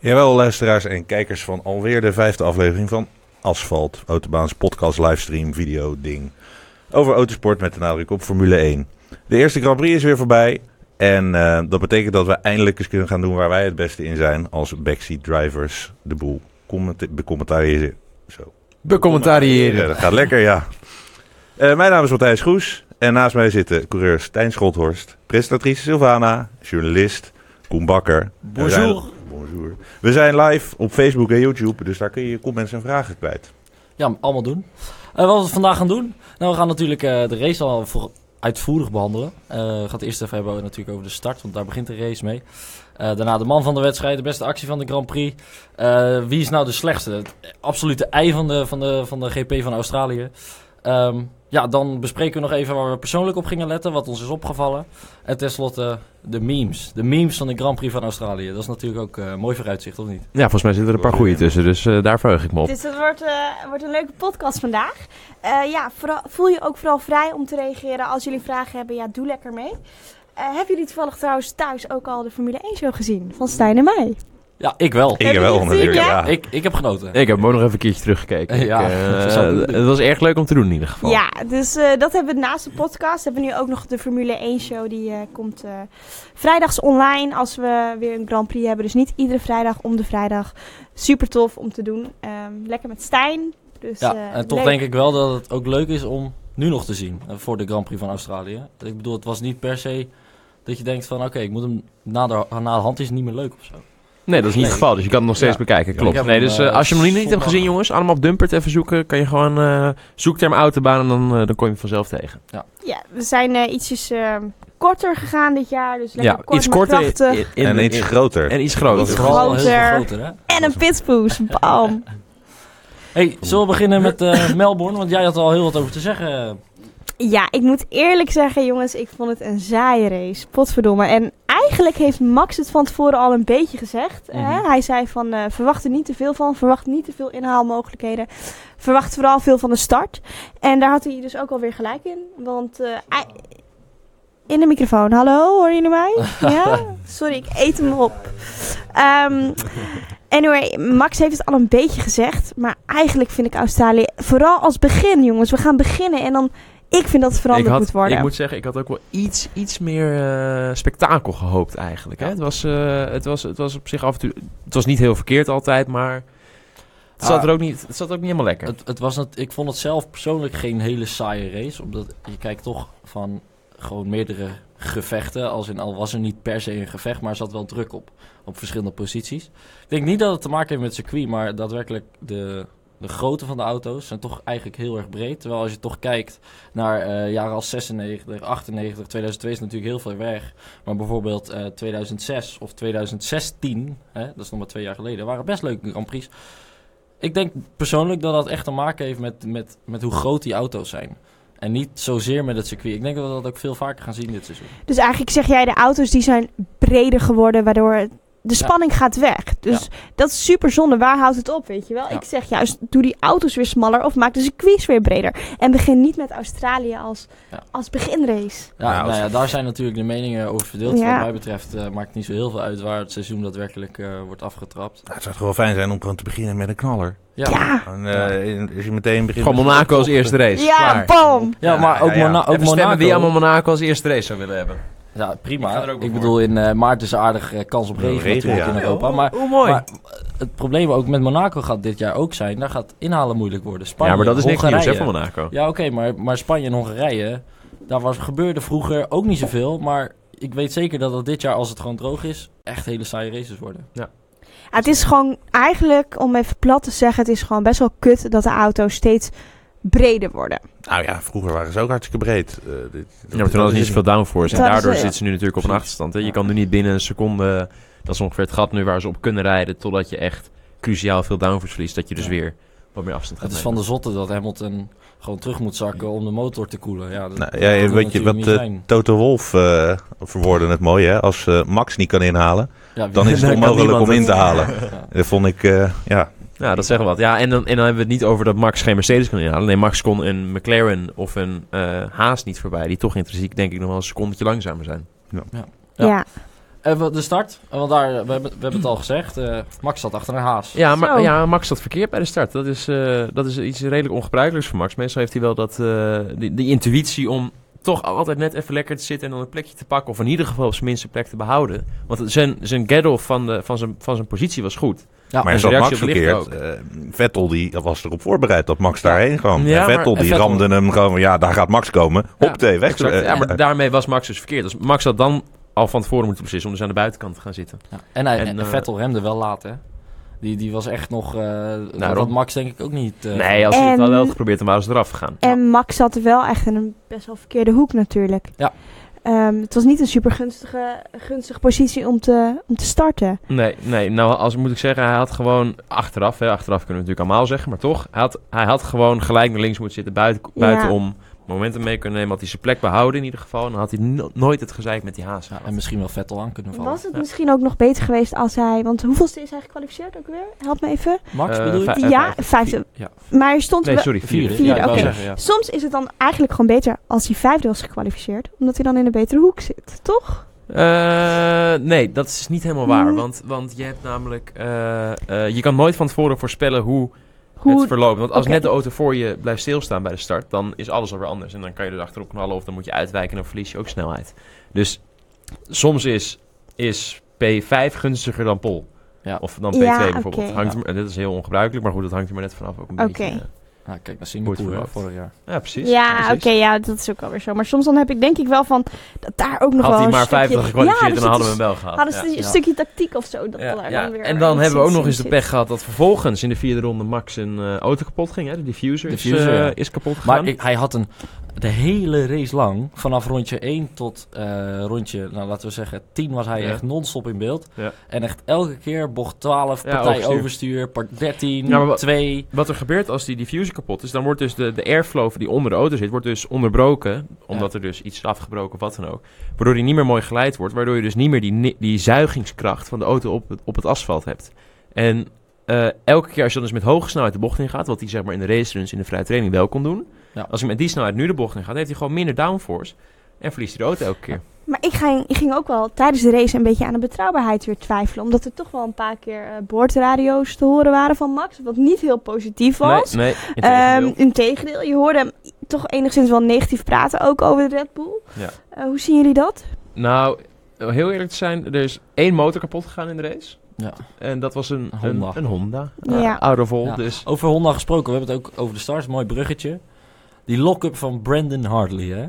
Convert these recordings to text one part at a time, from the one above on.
Jawel, luisteraars en kijkers van alweer de vijfde aflevering van Asfalt. Autobaans podcast, livestream, video, ding. Over autosport met de nadruk op Formule 1. De eerste Grand Prix is weer voorbij. En eh, dat betekent dat we eindelijk eens kunnen gaan doen waar wij het beste in zijn. Als backseat drivers de boel commenta- becommentariëren. Zo. Becommentariëren. Ja, dat gaat lekker, ja. Eh, mijn naam is Matthijs Groes. En naast mij zitten coureur Stijn Schothorst. Presentatrice Sylvana. Journalist Koen Bakker. Bonjour. We zijn- live op Facebook en YouTube. Dus daar kun je je comments en vragen kwijt. Ja, allemaal doen. Eh, wat we vandaag gaan doen? Nou, we gaan natuurlijk eh, de race al voor uitvoerig behandelen. Eh, we gaan het eerst even hebben natuurlijk over de start, want daar begint de race mee. Daarna de man van de wedstrijd, de beste actie van de Grand Prix. Wie is nou de slechtste? Het absolute ei van de, van de, van de GP van Australië. Ehm, ja, dan bespreken we nog even waar we persoonlijk op gingen letten, wat ons is opgevallen. En tenslotte de memes. De memes van de Grand Prix van Australië. Dat is natuurlijk ook eh, mooi vooruitzicht, of niet? Ja, volgens mij zitten er een paar goede tussen, dus eh, daar verheug ik me op. Dus het wordt, eh, wordt een leuke podcast vandaag. Eh, ja, vooral, voel je ook vooral vrij om te reageren. Als jullie vragen hebben, ja, doe lekker mee. Eh, hebben jullie toevallig trouwens thuis ook al de Formule 1 show gezien? Van Stijn en mij. Ja, ik wel. Ik Heb wel natuurlijk, ja? ja. Ik, ik heb genoten. Ik heb hem ook nog even een keertje teruggekeken. Ja, Ik, eh, het was erg leuk om te doen in ieder geval. Ja, dus eh, dat hebben we naast de podcast. Hebben we nu ook nog de Formule 1 show. Die eh, komt eh, vrijdags online als we weer een Grand Prix hebben. Dus niet iedere vrijdag om de vrijdag. Super tof om te doen. Ehm, lekker met Stijn. Dus, Ja, en toch leuk. denk ik wel dat het ook leuk is om nu nog te zien voor de Grand Prix van Australië. Ik bedoel, het was niet per se dat je denkt van oké, ik moet hem na de, na de hand is niet meer leuk of zo. Nee, dat is niet het geval, dus je kan het nog steeds Ja. bekijken. Ja, Klopt. Nee, dus eh, eh, als je hem nog niet hebt gezien, jongens, allemaal op Dumpert even zoeken. Kan je gewoon eh zoekterm autobaan en dan, dan kom je hem vanzelf tegen. Ja, we zijn eh, ietsjes ehm, korter gegaan dit jaar. Dus lekker ja, kort, iets maar korter krachtig. in- in- en iets groter. En iets groter. Iets groter. groter, hè? En een pitspoes. Bam. Hey, zullen we beginnen met eh, Melbourne? Want jij had er al heel wat over te zeggen. Ja, ik moet eerlijk zeggen, jongens, ik vond het een saaie race. Potverdomme. En eigenlijk heeft Max het van tevoren al een beetje gezegd. hè. Mhm. Hij zei van, eh, verwacht er niet te veel van. Verwacht niet te veel inhaalmogelijkheden. Verwacht vooral veel van de start. En daar had hij dus ook alweer gelijk in. Want eh, in de microfoon. Hallo, hoor jullie mij? Ja? Sorry, ik eet hem op. Ehm, anyway, Max heeft het al een beetje gezegd. Maar eigenlijk vind ik Australië, vooral als begin, jongens. We gaan beginnen en dan... Ik vind dat het veranderd had, moet worden. ik moet zeggen, ik had ook wel iets, iets meer eh, spektakel gehoopt eigenlijk. Hè? Ja. Het, was, eh, het, was, het was op zich af en toe... Het was niet heel verkeerd altijd, maar... Het zat Ah. er ook niet, het zat ook niet helemaal lekker. Het, het was het, ik vond het zelf persoonlijk geen hele saaie race. Omdat je kijkt toch van gewoon meerdere gevechten. Als in, al was er niet per se een gevecht, maar er zat wel druk op. Op verschillende posities. Ik denk niet dat het te maken heeft met circuit, maar daadwerkelijk de, de grootte van de auto's zijn toch eigenlijk heel erg breed. Terwijl als je toch kijkt naar eh, jaren als 96, 98, 2002 is natuurlijk heel veel weg. Maar bijvoorbeeld eh, 2006 of 2016, hè, dat is nog maar twee jaar geleden, waren best leuke Grand Prix. Ik denk persoonlijk dat dat echt te maken heeft met, met, met hoe groot die auto's zijn. En niet zozeer met het circuit. Ik denk dat we dat ook veel vaker gaan zien dit seizoen. Dus eigenlijk zeg jij, de auto's die zijn breder geworden, waardoor de Ja. spanning gaat weg. Dus dat is super zonde. Waar houdt het op, weet je wel? Ja. Ik zeg juist, doe die auto's weer smaller of maak de circuits weer breder. En begin niet met Australië als, Ja. als beginrace. Ja, Nou, nou ja, daar zijn natuurlijk de meningen over verdeeld. Ja. Wat mij betreft eh, maakt het niet zo heel veel uit waar het seizoen daadwerkelijk eh, wordt afgetrapt. Nou, het zou toch wel fijn zijn om gewoon te beginnen met een knaller. Ja, Ja, En, eh, in- als je meteen begint... Gewoon Monaco als eerste race. ja, Klaar. bam! ja maar ook, Ja, ja. Mona- ook Even stemmen Monaco. wie allemaal Monaco als eerste race zou willen hebben. Ja, prima. Ik, bedoel, in eh, maart is er aardig eh, kans op Ja, regen, regen, natuurlijk ja. in Europa. Maar, mooi. maar het probleem ook met Monaco gaat dit jaar ook zijn. Daar gaat inhalen moeilijk worden. Spanje, ja, maar dat is niks nieuws hè, Hongarije. van Monaco. Ja, oké, maar, maar Spanje en Hongarije, daar was, gebeurde vroeger ook niet zoveel. Maar ik weet zeker dat het dit jaar, als het gewoon droog is, echt hele saaie races worden. Ja, het is gewoon eigenlijk, om even plat te zeggen, het is gewoon best wel kut dat de auto's steeds breder worden. Nou ja, vroeger waren ze ook hartstikke breed. Eh, dit- Ja, maar toen hadden ze niet zoveel downforce. En daardoor zitten ze nu natuurlijk op een achterstand. Hè. Je kan nu niet binnen een seconde... Dat is ongeveer het gat nu waar ze op kunnen rijden... totdat je echt cruciaal veel downforce verliest. Dat je dus Ja. weer wat meer afstand gaat Het is van de zotte dat Hamilton gewoon terug moet zakken om de motor te koelen. Ja, dat, Nou, ja, weet je wat zijn. Toto Wolf eh verwoordde het mooi, hè? Als eh, Max niet kan inhalen, Ja, dan is het onmogelijk om in te halen. Ja. Dat vond ik, eh, ja, Ja, dat zeggen we wat. Ja, en dan, en dan hebben we het niet over dat Max geen Mercedes kan inhalen. Nee, Max kon een McLaren of een eh Haas niet voorbij. Die toch intrinsiek denk ik nog wel een secondetje langzamer zijn. Ja. Ja. Even de start, want daar, we, hebben, we hebben het al gezegd. eh, Max zat achter een haas. Ja, maar, ja, Max zat verkeerd bij de start. Dat is, eh, dat is iets redelijk ongebruikelijks voor Max. Meestal heeft hij wel dat, eh, die, die intuïtie om toch altijd net even lekker te zitten en dan een plekje te pakken. Of in ieder geval op zijn minste plek te behouden. Want zijn, zijn get-off van, de, van, zijn, van zijn positie was goed. Ja, maar zat Max verkeerd. Eh, Vettel die was erop voorbereid dat Max daarheen kwam. Ja, en Vettel maar- die Vettel- ramde hem gewoon van, ja, daar gaat Max komen. Ja, Hop, weg. Exact. Eh, ja, maar daarmee was Max dus verkeerd. Dus Max had dan al van tevoren moeten beslissen om dus aan de buitenkant te gaan zitten. Ja. En, hij, En, en eh, Vettel remde wel laat, hè? Die, die was echt nog... eh Nou, wat Rob- Max denk ik ook niet... nee, als hij het wel had geprobeerd, dan waren ze eraf gegaan. En Max zat wel echt in een best wel verkeerde hoek natuurlijk. Ja. Ehm, het was niet een super gunstige, gunstige positie om te, om te starten. Nee, nee, nou als moet ik zeggen, hij had gewoon achteraf, hè, achteraf kunnen we natuurlijk allemaal zeggen, maar toch, hij had, hij had gewoon gelijk naar links moeten zitten, buiten, Ja. Momentum mee kunnen nemen, had hij zijn plek behouden in ieder geval, en dan had hij no- nooit het gezeik met die haas. ja, en misschien wel Vettel aan kunnen vallen. Was het Ja. misschien ook nog beter geweest als hij... Want hoeveelste is hij gekwalificeerd ook weer? Help me even. Max Eh, bedoel je? vijf- Ja, vijf- vijfde. Ja. Maar stond Nee, sorry, vierde. Vierde, ja, ik wou oké. zeggen, ja. Soms is het dan eigenlijk gewoon beter als hij vijfde was gekwalificeerd. Omdat hij dan in een betere hoek zit, toch? Eh, nee, dat is niet helemaal waar, Hmm. want, want je hebt namelijk, eh, eh, je kan nooit van tevoren voorspellen hoe Hoe, het verloopt. Want als net de auto voor je blijft stilstaan bij de start, dan is alles alweer anders. En dan kan je er achterop knallen of dan moet je uitwijken en dan verlies je ook snelheid. Dus soms is, is P5 gunstiger dan Pol. Ja. Of dan P2 Ja, bijvoorbeeld. oké. Hangt er, en dit is heel ongebruikelijk, maar goed, dat hangt er maar net vanaf ook een Oké. beetje. Ja, kijk naar Singapore vorig jaar. ja, precies. ja, oké, ja, dat is ook alweer zo. Maar soms dan heb ik denk ik wel van dat daar ook nog Had wel hij een maar stukje... 50 gekwalificeerd ja, en dan hadden we zit hem wel gehad. Hadden Ja. ze een Ja. stukje tactiek of zo. Dat Ja, daar ja. dan weer En dan hebben we ook nog eens de pech gehad dat vervolgens in de vierde ronde Max een eh, auto kapot ging. Hè? De diffuser, Diffuser, is, eh, ja. is kapot gegaan. Maar ik, hij had een, de hele race lang, vanaf rondje 1 tot eh, rondje, nou, laten we zeggen 10, was hij Ja. echt non-stop in beeld. Ja. En echt elke keer bocht 12, Ja, partij overstuur. overstuur, part 13, Ja, wat- 2. Wat er gebeurt als die diffuser kapot is, dan wordt dus de, de airflow die onder de auto zit, wordt dus onderbroken. Omdat er dus iets is afgebroken of wat dan ook. Waardoor die niet meer mooi geleid wordt. Waardoor je dus niet meer die, die zuigingskracht van de auto op het, op het asfalt hebt. En eh, elke keer als je dan dus met hoge snelheid de bocht in gaat, wat hij zeg maar in de raceruns in de vrije training wel kon doen. Ja. Als hij met die snelheid nu de bocht in gaat, heeft hij gewoon minder downforce. En verliest hij de auto elke keer. Maar ik ging, ik ging ook wel tijdens de race een beetje aan de betrouwbaarheid weer twijfelen. Omdat er toch wel een paar keer eh, boordradio's te horen waren van Max. Wat niet heel positief was. Nee, nee. Ehm integendeel. integendeel, je hoorde hem toch enigszins wel negatief praten, ook over de Red Bull. Ja. Eh, hoe zien jullie dat? Nou, om heel eerlijk te zijn, er is één motor kapot gegaan in de race. Ja. En dat was een Honda. Een, Honda. Ja. Uh, dus... Over Honda gesproken, we hebben het ook over de stars, mooi bruggetje. Die lock-up van Brandon Hartley, hè.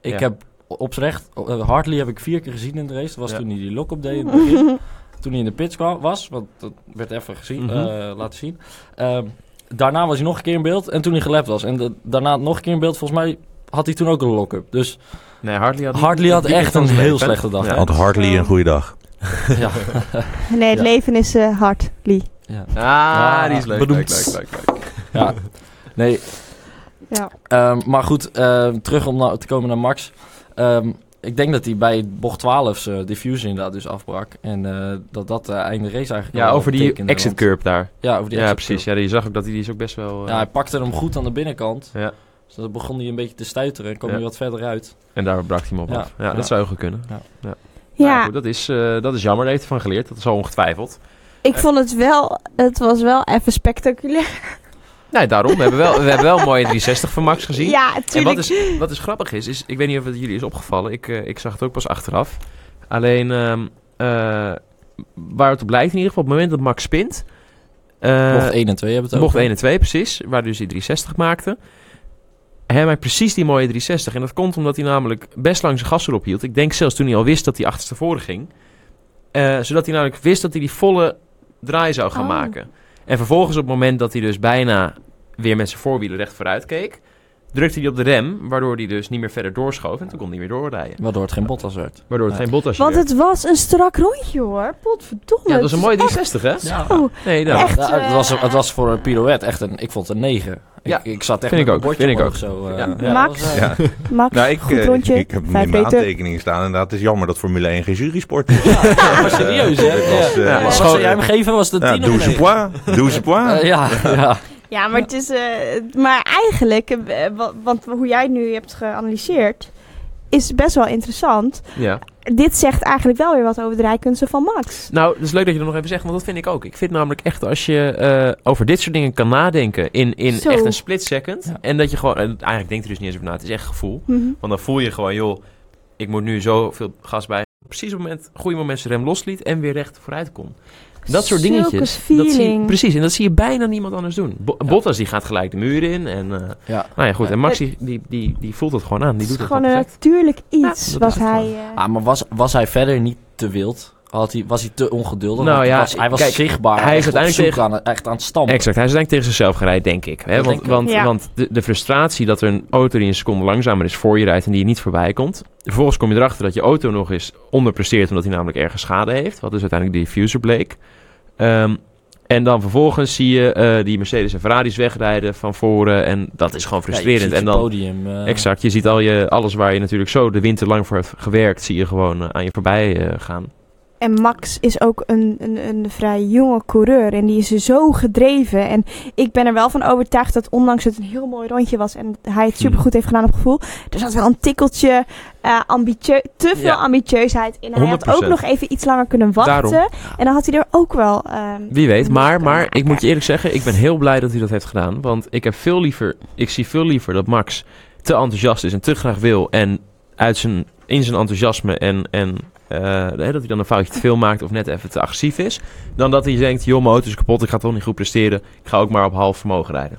Ik Ja. heb op z'n recht, eh, Hartley heb ik vier keer gezien in de race. Dat was Ja. toen hij die lock-up deed in het begin. toen hij in de pits kwam, was, want dat werd even gezien, eh, laten zien. Ehm, daarna was hij nog een keer in beeld en toen hij gelapt was. En de- daarna nog een keer in beeld, volgens mij had hij toen ook een lock-up. Dus Nee, Hartley had, Hartley had echt een heel slechte dag, Ja. Had Hartley een goede dag. Ja. Nee, het Ja. leven is eh, hard, Lee. ja. Ah, Ah, die is leuk, bedoemd. leuk, leuk, leuk, leuk. ja. Nee, Ja. Ehm, maar goed, ehm, terug om nou te komen naar Max. Ehm, ik denk dat hij bij bocht 12 zijn diffuser inderdaad dus afbrak. En eh, dat dat de einde race eigenlijk Ja, over die exit curve daar. Ja, over die Ja, exit precies. Ja, je zag ook dat hij die is ook best wel... eh, Ja, hij pakte hem goed aan de binnenkant. ja. Dus dan begon hij een beetje te stuiteren en kwam Ja. hij wat verder uit. En daar brak hij hem op Ja. af. Ja, Ja. dat zou goed kunnen. Ja, Nou goed, dat, is, eh, dat is jammer, daar heeft hij van geleerd. Dat is al ongetwijfeld. ik vond het wel, het was wel even spectaculair. Nee, daarom. We hebben wel, we hebben wel een mooie 360 van Max gezien. Ja, En wat tuurlijk. is, wat is grappig is, is, ik weet niet of het jullie is opgevallen. Ik, eh, ik zag het ook pas achteraf. Alleen, ehm, eh, waar het op lijkt in ieder geval, op het moment dat Max spint... eh, bocht 1 en 2 hebben we het Bocht over. 1 en 2, precies. Waar dus die 360 maakte. Hij maakt precies die mooie 360. En dat komt omdat hij namelijk best lang zijn gas erop hield. Ik denk zelfs toen hij al wist dat hij achterstevoren ging. Eh, zodat hij namelijk wist dat hij die volle draai zou gaan Oh. maken. En vervolgens op het moment dat hij dus bijna weer met zijn voorwielen recht vooruit keek... drukte hij op de rem, waardoor hij dus niet meer verder doorschoof. En toen kon hij weer doorrijden. Waardoor het geen Bottas werd. Waardoor het Ja. geen bottasje Want werd. het was een strak rondje hoor. Potverdomme. Ja, dat was een Het mooie is echt 360, hè? Ja. Nee, dat. Echt, Ja, het, eh, was, het was voor een pirouette echt een, ik vond het een 9. Ja, ik, ik zat echt vind ik met ook, een bordje vind ik omhoog Zo, eh, Ja. ja, Max? dat was, eh, Ja. Max, Nou, ik, goed eh, rondje. ik heb hem in mijn aantekeningen staan. Inderdaad, het is jammer dat Formule 1 geen jurysport is. Ja, maar serieus, hè? Was, eh, ja. was Wat zou jij hem geven? Was Ja, 10 of een 12 negen? points. 12 points. Eh, ja, ja. Ja, maar het is. eh, maar eigenlijk, eh, wa- want hoe jij het nu hebt geanalyseerd, is best wel interessant. Ja. Dit zegt eigenlijk wel weer wat over de rijkunsten van Max. Nou, het is leuk dat je dat nog even zegt, want dat vind ik ook. Ik vind namelijk echt als je eh, over dit soort dingen kan nadenken in, in Zo. echt een split second. Ja. En dat je gewoon, en eigenlijk denkt er dus niet eens over na, het is echt gevoel. Mhm. Want dan voel je gewoon, joh, ik moet nu zoveel gas bij. Precies op het moment, goede moment zijn rem losliet en weer recht vooruit kon. Dat soort Zulke dingetjes. Dat zie je, precies, en dat zie je bijna niemand anders doen. Bo- Ja. Bottas die gaat gelijk de muur in. En, eh, Ja. nou ja, goed. En Max die, die, die, die voelt het gewoon aan. Die Het is doet het gewoon gewoon een natuurlijk iets Ja, wat is hij... eh, Ah, maar was, was hij verder niet te wild? Had hij, was hij te ongeduldig? Nou Want ja, was, hij was kijk, zichtbaar. hij is uiteindelijk zoek aan, het- echt aan het stampen. Exact, hij is eigenlijk tegen zichzelf gereid, denk ik. Hè? Want, denk ik want, Ja. want de, de frustratie dat er een auto die een seconde langzamer is voor je rijdt en die je niet voorbij komt. Vervolgens kom je erachter dat je auto nog eens onderpresteert omdat hij namelijk ergens schade heeft. Wat dus uiteindelijk de diffuser bleek. Ehm, en dan vervolgens zie je eh, die Mercedes en Ferraris wegrijden van voren. En dat is gewoon Ja, je frustrerend. ziet en dan, podium. eh, exact, je ziet al je, alles waar je natuurlijk zo de winter lang voor hebt gewerkt, zie je gewoon eh, aan je voorbij eh, gaan. En Max is ook een, een, een vrij jonge coureur. En die is zo gedreven. En ik ben er wel van overtuigd dat ondanks het een heel mooi rondje was. En hij het supergoed heeft gedaan op gevoel. Er zat wel een tikkeltje eh ambitieu te veel Ja. ambitieusheid in. Hij had 100%. ook nog even iets langer kunnen wachten. Daarom. En dan had hij er ook wel... ehm, Wie weet, maar, maar ik moet je eerlijk zeggen, ik ben heel blij dat hij dat heeft gedaan. Want ik heb veel liever, ik zie veel liever dat Max te enthousiast is en te graag wil. En uit zijn, in zijn enthousiasme en, en dat hij dan een foutje te veel maakt of net even te agressief is. Dan dat hij denkt, joh, mijn auto is kapot, ik ga toch niet goed presteren. Ik ga ook maar op half vermogen rijden.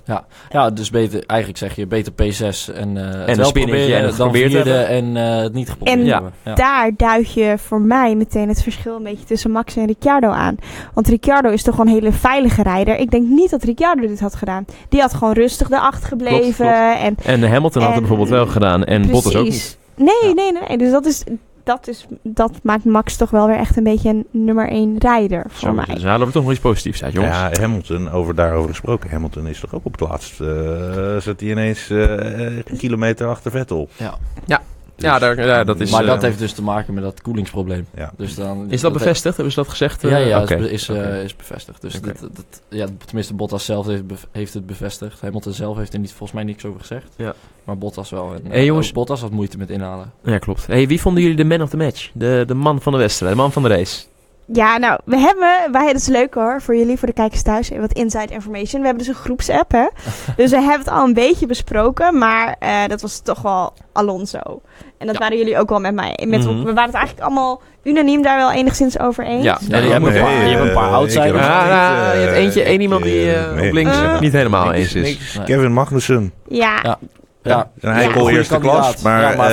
Ja, dus beter, eigenlijk zeg je beter P6 en, eh het een wel spinnetje proberen en het dan vierde hebben. en eh, het niet geprobeerd En- hebben. Ja. Daar duid je voor mij meteen het verschil een beetje tussen Max en Ricciardo aan. Want Ricciardo is toch gewoon een hele veilige rijder. Ik denk niet dat Ricciardo dit had gedaan. Die had gewoon rustig erachter gebleven. klopt. En En Hamilton had het En- bijvoorbeeld wel gedaan en Bottas ook niet. Precies. Nee, nee, nee, nee. Dus dat, is, dat, is, dat maakt Max toch wel weer echt een beetje een nummer één rijder voor Zo, mij. dus halen we toch nog iets positiefs uit, jongens. Ja, Hamilton, over daarover gesproken. Hamilton is toch ook op het laatst. eh zit hij ineens eh, een kilometer achter Vettel. Ja. Ja. Dus- Ja, daar, ja, dat is... maar eh, dat heeft dus te maken met dat koelingsprobleem. Ja. Dus dan, Is dat bevestigd? Hebben ze dat gezegd? Ja, Eh, ja, is, eh, is bevestigd. Dus dat, dat, ja, tenminste, Bottas zelf heeft, heeft het bevestigd. Hamilton zelf heeft er niet, volgens mij niks over gezegd. Ja. Maar Bottas wel. En, Hey, eh, jongens. Bottas had moeite met inhalen. Ja, klopt. Hey, wie vonden jullie de man of the match? De, de man van de wedstrijd, de man van de race? Ja, nou, we hebben, wij, dat is leuk hoor, voor jullie, voor de kijkers thuis, wat inside information. We hebben dus een groepsapp, hè. dus we hebben het al een beetje besproken, maar eh, dat was toch wel Alonso. En dat Ja. waren jullie ook wel met mij. Met, Mhm. We waren het eigenlijk allemaal unaniem daar wel enigszins over eens. Ja. Ja, je hebt een paar, je hebt een paar eh, outsiders. ik heb Ja, het ja, niet, je hebt eh, eentje, één ik, iemand die eh, eh, nee. op links Eh, niet helemaal eens is. niks. Nee. Kevin Magnussen. Ja, Ja. Heikel goede eerste kandidaat. klas. Maar, Ja, maar-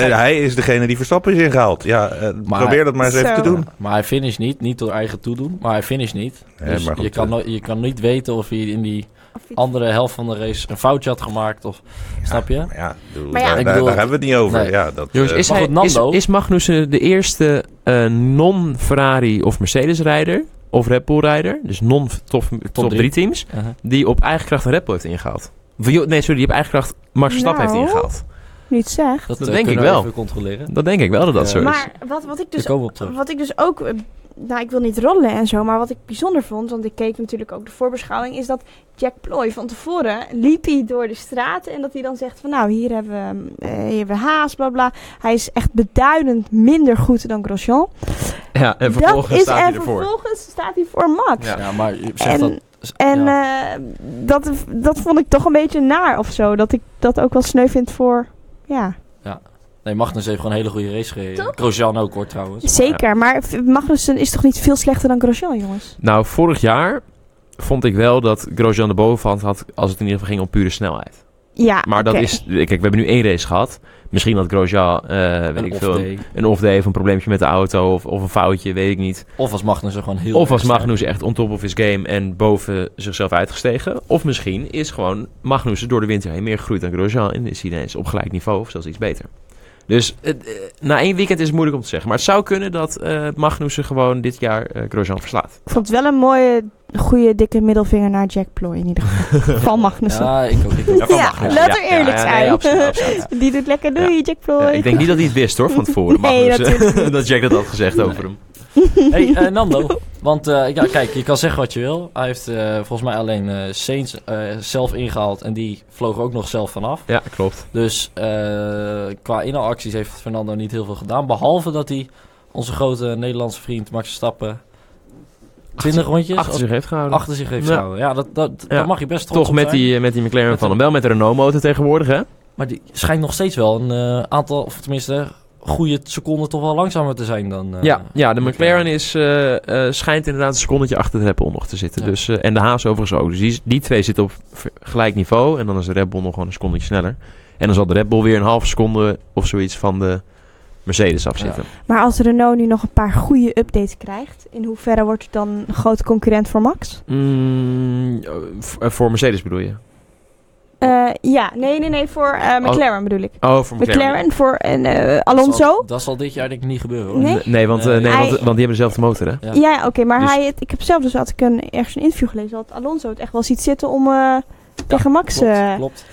eh, hij is degene die Verstappen is ingehaald. Ja, eh, Maar- probeer dat maar eens even te doen. Maar hij finish niet, niet door eigen toedoen, maar hij finish niet. Nee, dus maar goed, je, kan eh, je kan niet weten of hij in die andere helft van de race een foutje had gemaakt. Of, snap je? Maar ja, bedoel, Maar ja- daar, Ik daar- bedoel- daar hebben we het niet over. Nee. Ja, dat, Jongens, is, hij, is, is Magnussen de eerste eh, non-Ferrari of Mercedes-rijder of Red Bull-rijder, dus non-top top drie. 3 teams, Uh-huh. die op eigen kracht een Red Bull heeft ingehaald? Nee, sorry, die op eigen kracht Max Verstappen Nou. heeft ingehaald. Niet zeg. Dat, Dat denk ik kunnen we wel. Even controleren. Dat denk ik wel dat dat Ja. zo is. Maar wat, wat, ik dus, wat ik dus ook... eh, Nou, ik wil niet rollen en zo, maar wat ik bijzonder vond... want ik keek natuurlijk ook de voorbeschouwing... is dat Jack Ploy van tevoren liep hij door de straten... en dat hij dan zegt van nou, hier hebben we, eh, hier hebben we haast, bla bla. Hij is echt beduidend minder goed dan Grosjean. Ja, en Dat vervolgens is, staat hij en ervoor. vervolgens staat hij voor Max. Ja. Ja, maar je zegt En, dat... en ja. eh, dat, dat vond ik toch een beetje naar of zo. Dat ik dat ook wel sneu vind voor... Ja, Nee, Magnus heeft gewoon een hele goede race gereden. Grosjean ook hoor trouwens. zeker. Maar Magnussen is toch niet veel slechter dan Grosjean, jongens? Nou, vorig jaar vond ik wel dat Grosjean de bovenhand had als het in ieder geval ging om pure snelheid. Ja, Maar dat is, kijk, we hebben nu één race gehad. Misschien had Grosjean, eh weet Een ik off veel, day. een off day of een probleempje met de auto of, of een foutje, weet ik niet. Of was Magnus er gewoon heel Of was sterk. Magnus echt on top of his game en boven zichzelf uitgestegen. Of misschien is gewoon Magnus door de winter heen meer gegroeid dan Grosjean en is hij ineens op gelijk niveau of zelfs iets beter. Dus eh, eh, na één weekend is het moeilijk om te zeggen. Maar het zou kunnen dat eh Magnussen gewoon dit jaar eh Grosjean verslaat. Ik vond het wel een mooie, goede, dikke middelvinger naar Jack Ploy in ieder geval. Van Magnussen. Ja, ik ook. Ik ook. Ja, van Magnussen. laat Ja, er eerlijk ja, ja, zijn. nee, absoluut, absoluut. Die doet lekker, doei Jack Ploy. Ja, ik denk niet dat hij het wist hoor, van tevoren. Nee, dat Jack dat had gezegd over hem. hey, eh, Nando. Want eh, ja, kijk, je kan zeggen wat je wil. Hij heeft eh, volgens mij alleen Saints zelf ingehaald. En die vloog ook nog zelf vanaf. Ja, klopt. Dus qua inhaalacties heeft Fernando niet heel veel gedaan. Behalve dat hij onze grote Nederlandse vriend Max Verstappen 20 rondjes Achter zich heeft gehouden. achter zich heeft Ja. gehouden. Ja, dat, dat, Ja. mag je best trots Toch met zijn. die, met die McLaren Met van hem. Wel met de Renault motor tegenwoordig, hè? Maar die schijnt nog steeds wel een aantal, of tenminste, goede seconden toch wel langzamer te zijn dan... eh, ja, ja, de McLaren is, eh, eh, schijnt inderdaad een secondetje achter de Red Bull nog te zitten. Ja. Dus, eh, en de Haas overigens ook. Dus die, die twee zitten op gelijk niveau. En dan is de Red Bull nog gewoon een secondetje sneller. En dan zal de Red Bull weer een halve seconde of zoiets van de Mercedes afzitten. Maar als Renault nu nog een paar goede updates krijgt, in hoeverre wordt het dan een grote concurrent voor Max? Mm, voor Mercedes bedoel je? Eh, ja, nee, nee, nee, voor eh, McLaren bedoel ik. Oh, voor McLaren. McLaren voor en, eh, dat Alonso. zal, dat zal dit jaar denk ik niet gebeuren hoor. Nee? Nee, want, eh, Nee. want, die hebben dezelfde motor, hè? Ja. Ja, oké, maar Dus- hij, ik heb zelf dus had ik een, ergens een interview gelezen dat Alonso het echt wel ziet zitten om eh, tegen Max klopt, eh, klopt.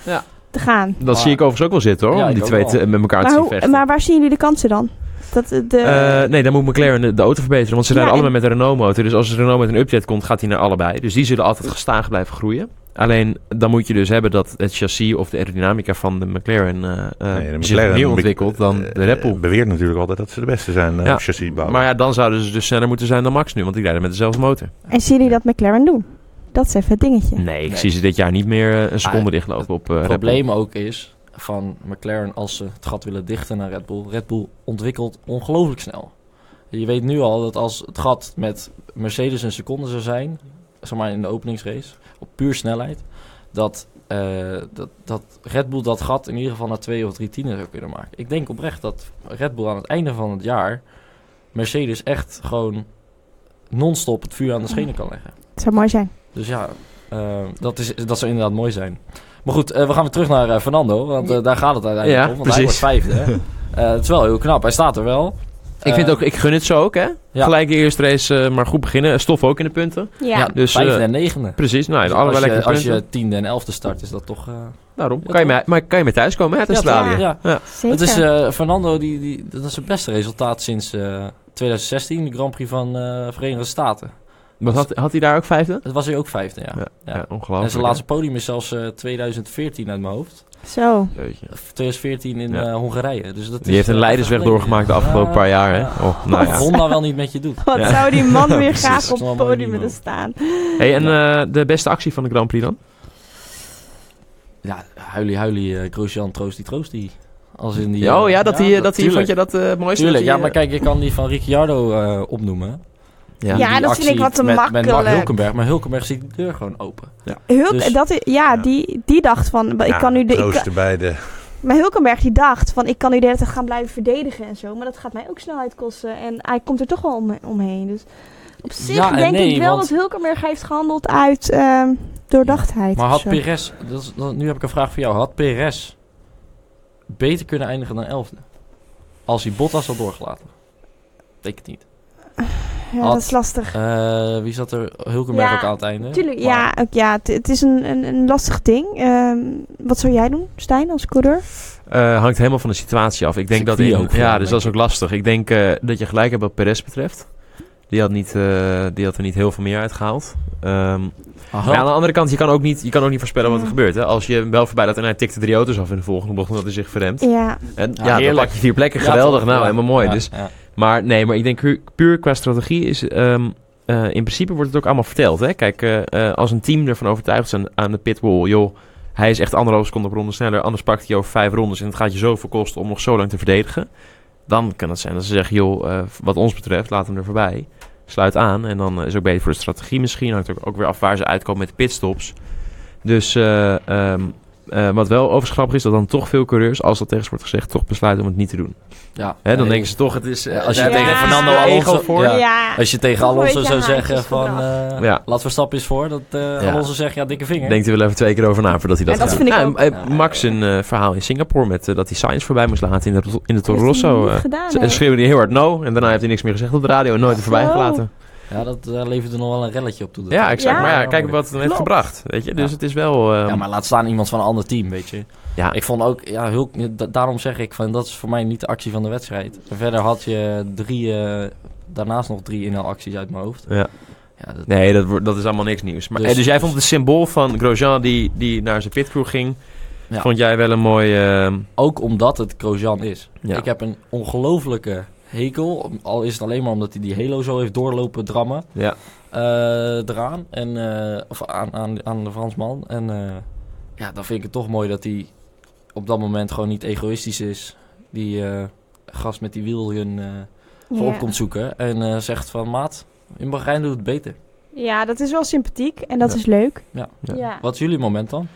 te gaan. Dat Maar- zie ik overigens ook wel zitten, hoor. Ja, om die twee te- met elkaar te Maar, zien hoe, vechten. maar waar zien jullie de kansen dan? Dat de, Eh, nee, dan moet McLaren de, de auto verbeteren. Want ze Ja, rijden en- allebei met een Renault-motor. Dus als de Renault met een update komt, gaat hij naar allebei. Dus die zullen altijd gestaag blijven groeien. Alleen, dan moet je dus hebben dat het chassis of de aerodynamica van de McLaren eh eh, Nee, de McLaren meer ontwikkelt dan de Red Bull. eh, beweert natuurlijk altijd dat ze de beste zijn eh Ja. op chassis bouwen. Maar ja, dan zouden ze dus sneller moeten zijn dan Max nu. Want die rijden met dezelfde motor. En zien jullie dat McLaren doen? Dat is even het dingetje. Nee, ik Nee. zie ze dit jaar niet meer eh, een seconde Ah, dichtlopen op eh Het Red Bull. probleem ook is van McLaren als ze het gat willen dichten naar Red Bull. Red Bull ontwikkelt ongelooflijk snel. Je weet nu al dat als het gat met Mercedes een seconde zou zijn, zeg maar in de openingsrace, op puur snelheid, dat, eh, dat, dat Red Bull dat gat in ieder geval naar twee of drie tienen zou kunnen maken. Ik denk oprecht dat Red Bull aan het einde van het jaar Mercedes echt gewoon non-stop het vuur aan de schenen kan leggen. Het zou mooi zijn. Dus ja, eh, dat, is, dat zou inderdaad mooi zijn. Maar goed, eh, we gaan weer terug naar Fernando. Want daar gaat het uiteindelijk Ja, om. Want hij wordt vijfde. Eh, het is wel heel knap. Hij staat er wel. Ik vind Eh, ook, ik gun het zo ook, hè? Ja. Gelijk de eerste race, eh, maar goed beginnen. Stof ook in de punten. Ja. Ja, dus, vijfde eh, en negende. Precies, nou, Dus allebei als, je, als tiende en elfde start, is dat toch... eh, Daarom. Ja, kan, je mee, maar kan je mee thuiskomen hè, uit ja, Australië? toch? Ja. Ja. Zeker. Het is eh, Fernando, die, die, dat is het beste resultaat sinds eh, 2016. De Grand Prix van eh Verenigde Staten. Want had, had hij daar ook vijfde? Het was hij ook vijfde, ja. Ja, Ja. Ja, En ongelooflijk. zijn laatste podium is zelfs eh, 2014 uit mijn hoofd. Zo. hè. Jeetje. Of 2014 in Ja. eh, Hongarije. Dus dat Die is, heeft een eh, leidersweg doorgemaakt de afgelopen paar jaar, hè? Oh, nou Wat ja. Honda wel niet met je doet. Wat Ja. zou die man weer graag op het podium willen staan. Hey, en eh, de beste actie van de Grand Prix dan? Ja, huilie, huilie, uh, Grosjean, troostie, troostie. Als in die... oh ja, dat hij, dat hij vond je dat eh mooiste? Tuurlijk, dat ja, maar kijk, je kan die van Ricciardo eh, opnoemen. Ja. Ja, dat vind ik wat te met, Met Mark makkelijk. Hulkenberg, maar Hulkenberg ziet de deur gewoon open. Hulk, Dus- dat is, ja, Ja. Die, die dacht van, ik Ja, kan nu de, ik kan- troosten bij de... maar Hulkenberg die dacht van, ik kan nu de hele tijd gaan blijven verdedigen en zo, maar dat gaat mij ook snelheid kosten en hij komt er toch wel om, omheen. Dus op zich Ja en denk nee, ik wel want- dat Hulkenberg heeft gehandeld uit ehm, doordachtheid. Maar had. Perez, dat is, dat- nu heb ik een vraag voor jou, had Perez beter kunnen eindigen dan elfde? Als hij Bottas had doorgelaten? Denk het niet. Ja, had- dat is lastig. Eh, wie zat er? Hulkenberg Ja, ook aan het einde? Tuurlijk, Maar- ja, ook, ja het, is een, een, een lastig ding. Ehm, wat zou jij doen, Stijn, als coureur? Eh, hangt helemaal van de situatie af. Ik denk dat Circuit in, ook vooral, ja, dus dat is ook lastig. Ik denk eh, dat je gelijk hebt wat Perez betreft. Die had, niet, eh, die had er niet heel veel meer uitgehaald. Ehm, Aha. maar aan de andere kant, je kan ook niet, je kan ook niet voorspellen wat er gebeurt. Hè? Als je hem wel voorbij laat en hij tikte drie auto's af in de volgende bocht omdat hij zich verremt. Ja, En, Ja, ja, dan pak je vier plekken. Geweldig, nou, helemaal mooi. Ja, Dus, ja. Maar nee, maar ik denk pu- puur qua strategie is... ehm, eh, in principe wordt het ook allemaal verteld. Hè? Kijk, eh, eh, als een team ervan overtuigd is aan, de pitwall... joh, hij is echt anderhalf seconde per ronde sneller... anders pakt hij over vijf rondes... en het gaat je zoveel kosten om nog zo lang te verdedigen... dan kan het zijn dat ze zeggen... joh, wat ons betreft, laat hem er voorbij. Sluit aan. En dan is het ook beter voor de strategie misschien. Hangt ook, ook weer af waar ze uitkomen met de pitstops. Dus... eh, eh, wat wel overigens grappig is, dat dan toch veel coureurs, als dat tegen ze wordt gezegd, toch besluiten om het niet te doen. Ja. Hè, dan Nee. denken ze toch, het is... eh, als je tegen Fernando Alonso- voor. Ja. ja. Als je tegen Alonso zou zeggen van... eh Ja. Laat Verstappen eens voor. Dat eh Ja. Alonso zegt, ja, dikke vinger. Denkt hij wel even twee keer over na voordat hij dat En dat gaat vind ik doen. ook. Ja, Max een eh, verhaal in Singapore met dat hij Science voorbij moest laten in de, in de Toro Rosso. eh. nee. schreeuwde hij heel hard no en daarna heeft hij niks meer gezegd op de radio en nooit er voorbij gelaten. Ja, dat uh, levert er nog wel een relletje op toe. dat- Ja, exact. Ja. Maar ja, kijk wat het heeft Klopt. gebracht. Weet je? Dus Ja. het is wel... eh, Ja, maar laat staan iemand van een ander team, weet je. ja, Ik vond ook, ja, Hulk, daarom zeg ik van dat is voor mij niet de actie van de wedstrijd. Verder had je drie, eh, daarnaast nog drie inhaalacties uit mijn hoofd. Ja. Ja, dat, Nee, dat, wordt- dat is allemaal niks nieuws. Maar, Dus- dus, dus jij vond het symbool van Grosjean die, die naar zijn pitcrew ging... Ja. Vond jij wel een mooi... eh, Ook omdat het Grosjean is. Ja. Ik heb een ongelofelijke hekel. Al is het alleen maar omdat hij die Halo zo heeft doorlopen drammen. ja. eh, eraan. En, eh, of aan, aan, aan de Fransman. En eh, ja, dan vind ik het toch mooi dat hij op dat moment gewoon niet egoïstisch is. Die eh, gast met die eh voor Ja. op komt zoeken. En eh, zegt van, maat, in Bahrein doet het beter. Ja, dat is wel sympathiek en dat Ja. is leuk. Ja. Ja. Ja, Wat is jullie moment dan?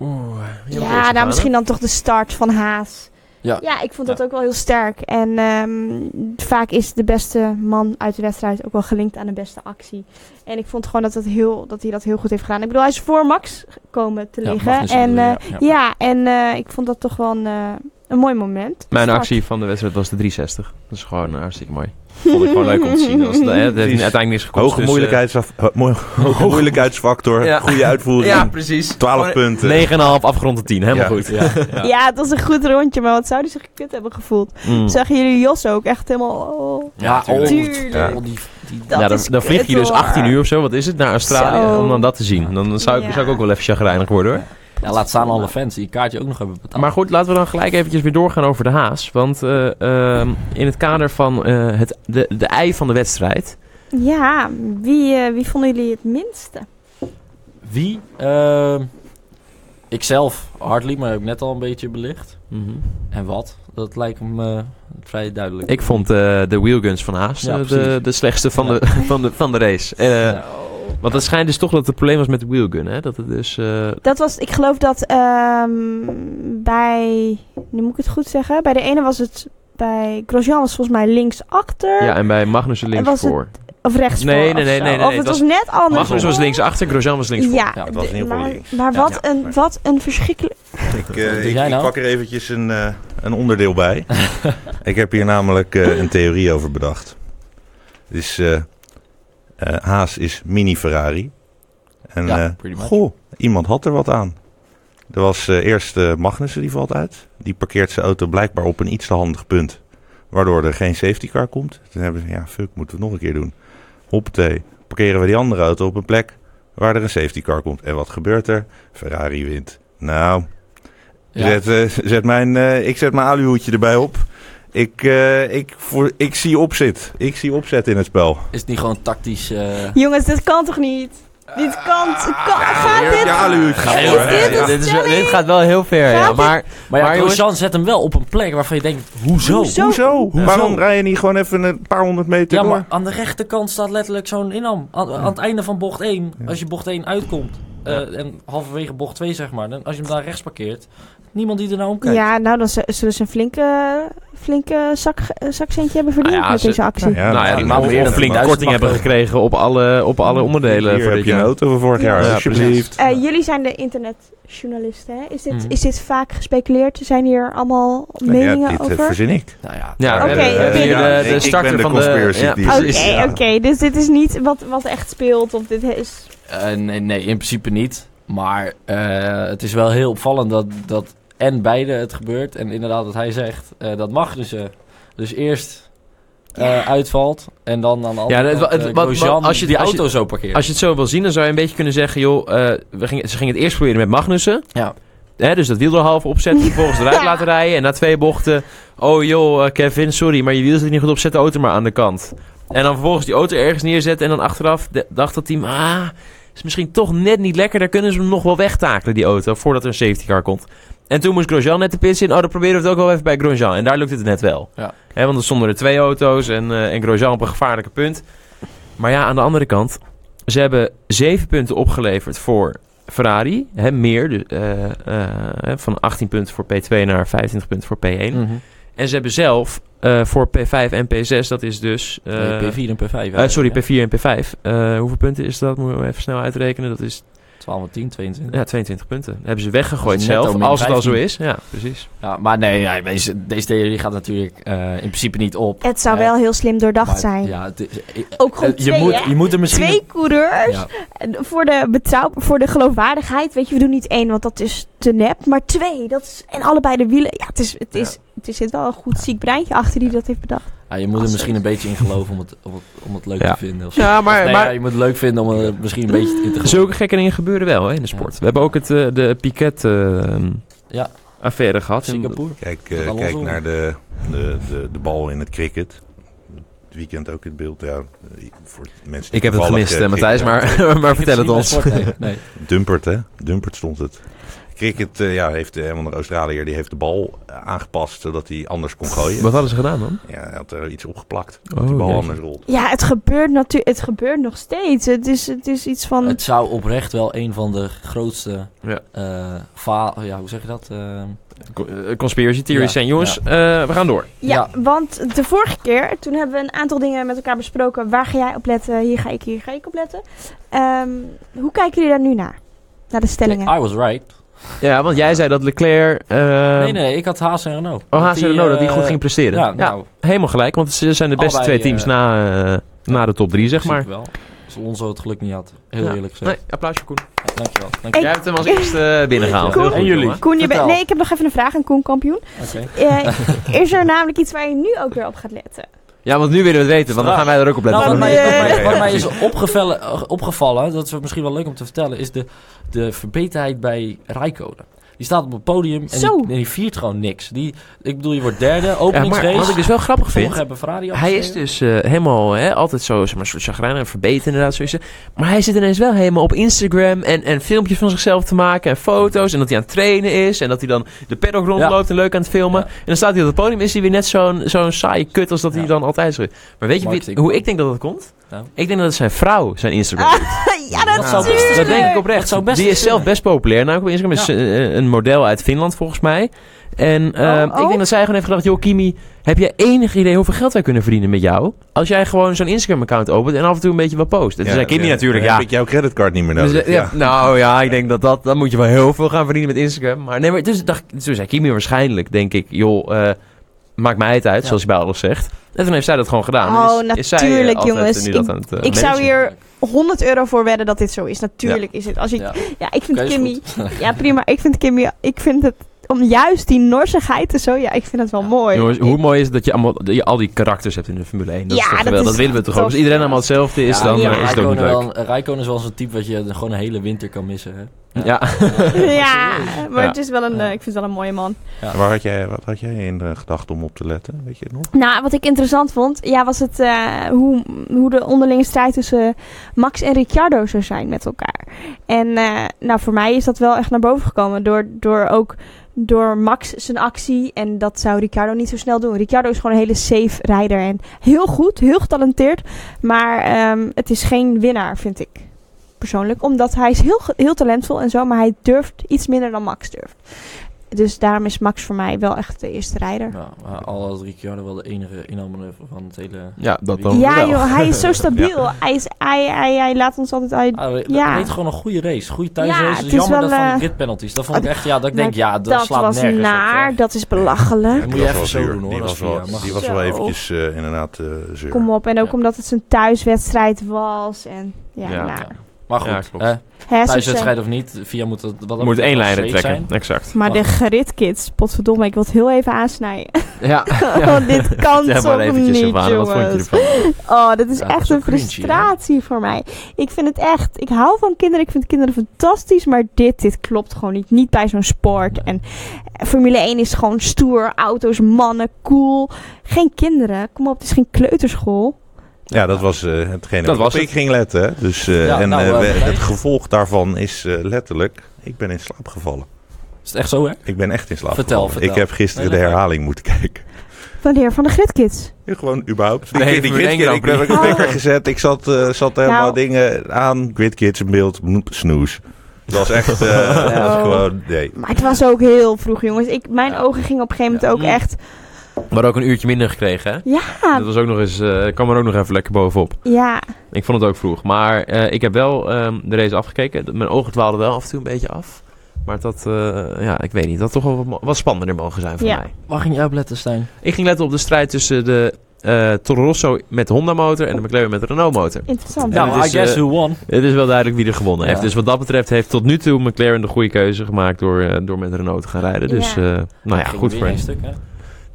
Oeh, ja nou misschien dan toch de start van Haas. Ja. Ja, ik vond dat ook wel heel sterk. En ehm, vaak is de beste man uit de wedstrijd ook wel gelinkt aan de beste actie. En ik vond gewoon dat, het heel, dat hij dat heel goed heeft gedaan. Ik bedoel, hij is voor Max komen te Ja, liggen. Magnussen en bedoel je, eh, ja, ja, ja. en eh, ik vond dat toch wel een, eh, een mooi moment. Mijn start. actie van de wedstrijd was de 360. Dat is gewoon eh, hartstikke mooi. Vond ik gewoon leuk om te zien. Als het, hè, het heeft uiteindelijk niks gekost. Hoge, dus, eh, moeilijkheidsaf- ho- mooi- hoge moeilijkheidsfactor, Ja. goede uitvoering, Ja, precies. 12 Gewoon punten. 9,5 afgerond tot 10. Helemaal Ja. goed. Ja, ja. Ja, het was een goed rondje, maar wat zou hij zich kut hebben gevoeld? Mm. Zagen jullie Jos ook echt helemaal... Oh, Ja, tuurlijk. Ja. oh, die, die, Dat ja, dan, dan vlieg je dus hoor. 18 uur of zo, wat is het, naar Australië Zo. om dan dat te zien. Dan zou ik, Ja. zou ik ook wel even chagrijnig worden hoor. Ja, laat staan alle fans die kaartje ook nog hebben betaald. Maar goed, laten we dan gelijk eventjes weer doorgaan over de Haas. Want eh, ehm, in het kader van eh, het, de, de ei van de wedstrijd. Ja, wie, eh, wie vonden jullie het minste? Wie? Ikzelf, Hartley, maar heb ik net al een beetje belicht. En wat? Dat lijkt me vrij duidelijk. Ik vond eh, de wheelguns van Haas Ja, de, de slechtste van, Ja. de, van, de, van de race. Want het schijnt dus toch dat het probleem was met de wheelgun. Hè? Dat het dus... eh, Dat was, ik geloof dat ehm, bij, nu moet ik het goed zeggen, bij de ene was het, bij Grosjean was volgens mij links achter, ja, en bij Magnussen links het- voor. of rechts Nee, voor. nee, of nee, nee, nee, Of nee, het was net anders. Magnus was links achter, Grosjean was links voor. Ja, Ja, het was geval maar, maar wat, Ja. een, wat een verschrikkelijk... Ik, eh, ik, nou? pak er eventjes een, eh, een onderdeel bij. ik heb hier namelijk eh, een theorie over bedacht. Dus Haas is mini Ferrari. En Ja, eh, goh, iemand had er wat aan. Er was eh, eerst eh, Magnussen, die valt uit. Die parkeert zijn auto blijkbaar op een iets te handig punt. Waardoor er geen safety car komt. Toen hebben ze, ja fuck, moeten we het nog een keer doen. Hoppatee, parkeren we die andere auto op een plek waar er een safety car komt. En wat gebeurt er? Ferrari wint. Nou, Ja. Zet, eh, zet mijn, eh, ik zet mijn aluhoedje erbij op. Ik, eh, ik, voor, ik zie opzet. Ik zie opzet in het spel. Is het niet gewoon tactisch... eh, Jongens, dit kan toch niet? Dit kan, kan gaat je dit... hè? dit een dit, is, stelling? dit gaat wel heel ver, ja. Gaat Maar Maar ja, Maar zet hem wel op een plek waarvan je denkt, hoezo? Hoezo? Hoezo? Waarom rij je niet gewoon even een paar honderd meter Ja, door? maar aan de rechterkant staat letterlijk zo'n inham. Aan, aan het einde van bocht 1, Ja. als je bocht 1 uitkomt, eh, en halverwege bocht 2 zeg maar, dan, als je hem daar rechts parkeert, niemand die er naar omkijkt. Ja, nou dan zullen ze een flinke, flinke zak, eh, zakcentje hebben verdiend Nou ja, met ze- deze actie. Nou ja, nou ja, meer een flinke 10.000 korting hebben gekregen op alle, op alle onderdelen Hier voor heb dit je een auto van vorig jaar, Ja, alsjeblieft. Eh, jullie zijn de internetjournalisten, hè? Is dit, Mhm. is dit vaak gespeculeerd? Zijn hier allemaal Nou ja, meningen dit eh, over? verzin ik. Nou ja, Ja, Oké, Ja, de, starter de van de... Oké, oké. Dus dit is niet wat, wat echt speelt. Of dit is... Eh, nee, nee, in principe niet. Maar eh, het is wel heel opvallend dat, dat en beide het gebeurt. En inderdaad, wat hij zegt, eh, dat Magnussen dus eerst eh, uitvalt. En dan aan de andere Ja, kant, eh, wat- wat- als je- die je- auto zo parkeert. Als je het zo wil zien, dan zou je een beetje kunnen zeggen... joh, eh, we gingen, ze gingen het eerst proberen met Magnussen. Ja. Hè, dus dat wiel er half opzetten, vervolgens eruit laten rijden. En na twee bochten... Oh joh, eh, Kevin, sorry, maar je wiel zit niet goed op. Zet de auto maar aan de kant. En dan vervolgens die auto ergens neerzetten. En dan achteraf de- dacht dat team... Ah, is misschien toch net niet lekker. Daar kunnen ze hem nog wel wegtakelen, die auto. Voordat er een safety car komt. En toen moest Grosjean net de pits in. Oh, dan proberen we het ook wel even bij Grosjean. En daar lukt het net wel. Ja. Want er stonden er twee auto's. En, eh, en Grosjean op een gevaarlijke punt. Maar ja, aan de andere kant... Ze hebben zeven punten opgeleverd voor Ferrari. Hè, meer. Dus, eh, eh, van 18 punten voor P2 naar 25 punten voor P1. Mhm. En ze hebben zelf voor P5 en P6, dat is dus... eh, Nee, P4 en P5. eh, sorry, ja. P4 en P5. Eh, hoeveel punten is dat? Moeten we even snel uitrekenen. Dat is 12 en 10, 22. ja, 22 punten. Dat hebben ze weggegooid zelf, als het al zo 15. is. Ja, precies. Ja, maar nee, ja, deze, deze theorie gaat natuurlijk eh, in principe niet op. Het zou Eh, wel heel slim doordacht maar, zijn. Ja, het is- eh, Ook gewoon eh, je, moet, je moet er misschien... Twee coureurs. Ja, Voor de, betrouw, voor de geloofwaardigheid. Weet je, we doen niet één, want dat is te nep. Maar twee, dat is, en allebei de wielen. Ja, het is, het is, het is zit wel een goed ziek breintje achter die dat heeft bedacht. Ja, je moet er misschien een beetje in geloven om het, om het, om het leuk Ja. te vinden. Of. Ja, maar, Nee, maar ja, je moet het leuk vinden om er misschien een beetje in te geloven. zulke gekke dingen gebeuren wel hè, in de sport. We hebben ook het, eh, de Piquet eh, Ja. affaire gehad. Singapore. Kijk, eh, kijk naar de, de, de, de bal in het cricket. Het weekend ook in het beeld. Ja, voor mensen die Ik heb het gemist, eh, Matthijs, maar, maar vertel het ons. sport, nee, nee. Dumpert, hè? Dumpert stond het. Cricket eh, ja, heeft eh, een van de Australiër die heeft de bal eh, aangepast zodat hij anders kon gooien. Wat hadden ze gedaan dan? Ja, hij had er iets opgeplakt. Oh, dat die bal anders rolt. Ja, het gebeurt natuurlijk. Het gebeurt nog steeds. Het is, het is iets van. Het zou oprecht wel een van de grootste... Ja. eh, ja, hoe zeg je dat? Eh, Co- eh, Conspiracy theories Ja, zijn. Jongens, ja. eh, we gaan door. ja, ja. want de vorige keer, toen hebben we een aantal dingen met elkaar besproken. Waar ga jij op letten? Hier ga ik, hier ga ik op letten. Ehm, hoe kijken jullie daar nu naar? Naar de stellingen. I was right. Ja, want jij zei dat Leclerc... eh, nee, nee, ik had Haas en Renault. Oh, Haas en Renault, dat die eh, goed ging presteren. Ja, Ja, nou, helemaal gelijk. Want ze zijn de beste Allebei, twee teams eh, na, eh, na de top drie, zeg maar. Wel. Als Alonso het geluk niet had. Heel Ja. eerlijk gezegd. Nee, applaus voor Koen. Ja, dankjewel. Ik- dankjewel. Jij hebt hem als eerste eh, binnengehaald. Koen. Heel goed, En jullie? Koen, je bent. Nee, ik heb nog even een vraag aan Koen Kampioen. Oké. Eh, is er namelijk iets waar je nu ook weer op gaat letten? Ja, want nu willen we het weten, want dan gaan wij er ook op letten. Nou, wat Dan, mij, wat is opgevallen, opgevallen, dat is misschien wel leuk om te vertellen, is de, de verbeterheid bij Rijkonen. Die staat op het podium en die, en die viert gewoon niks. Die, ik bedoel, je wordt derde, ja, maar openingsrace. wat ik dus wel grappig vind... Hebben Ferrari Hij is dus eh, helemaal hè, altijd zo, zeg maar, soort chagrijnig en verbeterd inderdaad. Zo is het. Maar hij zit ineens wel helemaal op Instagram en, en filmpjes van zichzelf te maken en foto's. En dat hij aan het trainen is en dat hij dan de paddock rondloopt en leuk aan het filmen. Ja. En dan staat hij op het podium is hij weer net zo'n zo'n saaie kut als dat hij Ja. dan altijd is. Maar weet je wie, hoe ik denk dat dat komt? Ik denk dat het zijn vrouw zijn Instagram doet. ja, dat, Dat zou best- tuurlijk. Dat denk ik oprecht. Dat zou best die is zelf best populair. Nou, op Instagram is Ja. een model uit Finland volgens mij. En eh, Oh, ik oh. denk dat zij gewoon heeft gedacht... Joh, Kimi, heb jij enig idee hoeveel geld wij kunnen verdienen met jou? Als jij gewoon zo'n Instagram-account opent en af en toe een beetje wat post. En toen zei Kimi natuurlijk, dan ja... heb ik jouw creditcard niet meer Dus, nodig. eh, ja, Nou ja, ik denk dat dat... Dan moet je wel heel veel gaan verdienen met Instagram. Maar nee, maar dus, dacht, toen zei Kimi waarschijnlijk, denk ik... Joh, eh, maakt mij het uit, Ja. zoals je bij alles zegt. En toen heeft zij dat gewoon gedaan. Oh, Dus is zij, eh, natuurlijk, altijd, jongens. Ik- aan het, ik zou hier 100 euro voor wedden dat dit zo is. Natuurlijk is het. Als ik, Ja. ja. ik vind Kimmy. Ja, prima. Ik vind Kimmy. Ik vind het. Om juist die norsigheid en zo. Ja, ik vind het wel mooi. Jongens, Ik- hoe mooi is het dat je, allemaal, dat je al die karakters hebt in de Formule 1? Dat, Ja, is toch dat geweldig? is dat willen we toch ook? Als iedereen allemaal hetzelfde is, Ja, dan ja, eh, is het ook niet Rijkonen leuk. Rijkonen is wel zo'n type wat je gewoon een hele winter kan missen. Hè? Ja. ja, maar het is wel een. Ja. eh, ik vind het wel een mooie man. Ja. Waar had jij, wat had jij in de gedachten om op te letten? Weet je het nog? Nou, wat ik interessant vond, ja, was het eh, hoe, hoe de onderlinge strijd tussen Max en Ricciardo zou zijn met elkaar. En eh, nou, voor mij is dat wel echt naar boven gekomen door, door ook door Max zijn actie. En dat zou Ricciardo niet zo snel doen. Ricciardo is gewoon een hele safe rijder en heel goed, heel getalenteerd. Maar ehm, het is geen winnaar, vind ik. Persoonlijk. Omdat hij is heel, heel talentvol en zo, maar hij durft iets minder dan Max durft. Dus daarom is Max voor mij wel echt de eerste rijder. Ja, maar al Ricciardo wel de enige inhaalmanoeuvre van het hele... Ja, dat dan Ja, wel. joh, hij is zo stabiel. Hij, is, hij, hij, hij laat ons altijd uit. Ah, we- Ja. Hij reed gewoon een goede race. Goede thuisrace. Ja, het is jammer wel, dat van eh, de grid penalties. Dat vond ik echt, ja, dat ik Maar denk, ja, dat, dat slaat was nergens naar, op. dat is belachelijk. Dat moet je was even zo doen hoor. Die als was wel, die was wel Zo. eventjes eh, inderdaad zuur. Kom op. En ook Ja. omdat het zijn thuiswedstrijd was. En ja, Ja. nou. Maar goed, Ja, klopt. ze thuiswedstrijd of niet, VIA moet het wat dat Moet één safe trekken. zijn. Exact. Maar de gridkids, potverdomme, ik wil het heel even aansnijden. Ja. Oh, dit kan Ja, toch maar eventjes, niet, Sylvana, wat vond je jongens. ervan? Oh, dit is Ja, dat echt een hè? frustratie voor mij. Ik vind het echt... Ik hou van kinderen, ik vind kinderen fantastisch. Maar dit, dit klopt gewoon niet. Niet bij zo'n sport. En Formule 1 is gewoon stoer. Auto's, mannen, cool. Geen kinderen. Kom op, het is geen kleuterschool. Ja, dat was eh hetgene Dat waarop was ik het. ging letten. Dus, eh, Ja, en nou, eh, we- het gevolg daarvan is eh, letterlijk... Ik ben in slaap gevallen. Is het echt zo, hè? Ik ben echt in slaap Vertel, gevallen. vertel. Ik heb gisteren Nee, de herhaling moeten kijken. Wanneer? Van de gridkids. Ja, gewoon überhaupt. Nee, Die, die voor één gridkid, ik ben Grand ik Prix. heb wekker gezet. Ik zat, eh, zat helemaal Nou. dingen aan. Gridkids in beeld. Snoes. Het was echt... eh, was Oh. gewoon... Nee. Maar het was ook heel vroeg, jongens. Ik, mijn Ja. ogen gingen op een gegeven moment Ja. ook echt... We hadden ook een uurtje minder gekregen, hè? Ja, Dat was ook nog eens... eh kwam er ook nog even lekker bovenop. ja. Ik vond het ook vroeg. Maar eh, ik heb wel ehm, de race afgekeken. Mijn ogen dwaalden wel af en toe een beetje af. Maar dat, eh, ja, ik weet niet. Dat had toch wel wat, spannender mogen zijn voor Ja. mij. Waar ging jij op letten, Stijn? Ik ging letten op de strijd tussen de eh Toro Rosso met de Honda motor en de McLaren met de Renault motor. Interessant. Ja, Nou, I guess who won. Het is wel duidelijk wie er gewonnen Ja. heeft. Dus wat dat betreft heeft tot nu toe McLaren de goede keuze gemaakt door, eh, door met Renault te gaan rijden. Dus Ja. eh, nou ja, goed voor een hen. stuk, hè?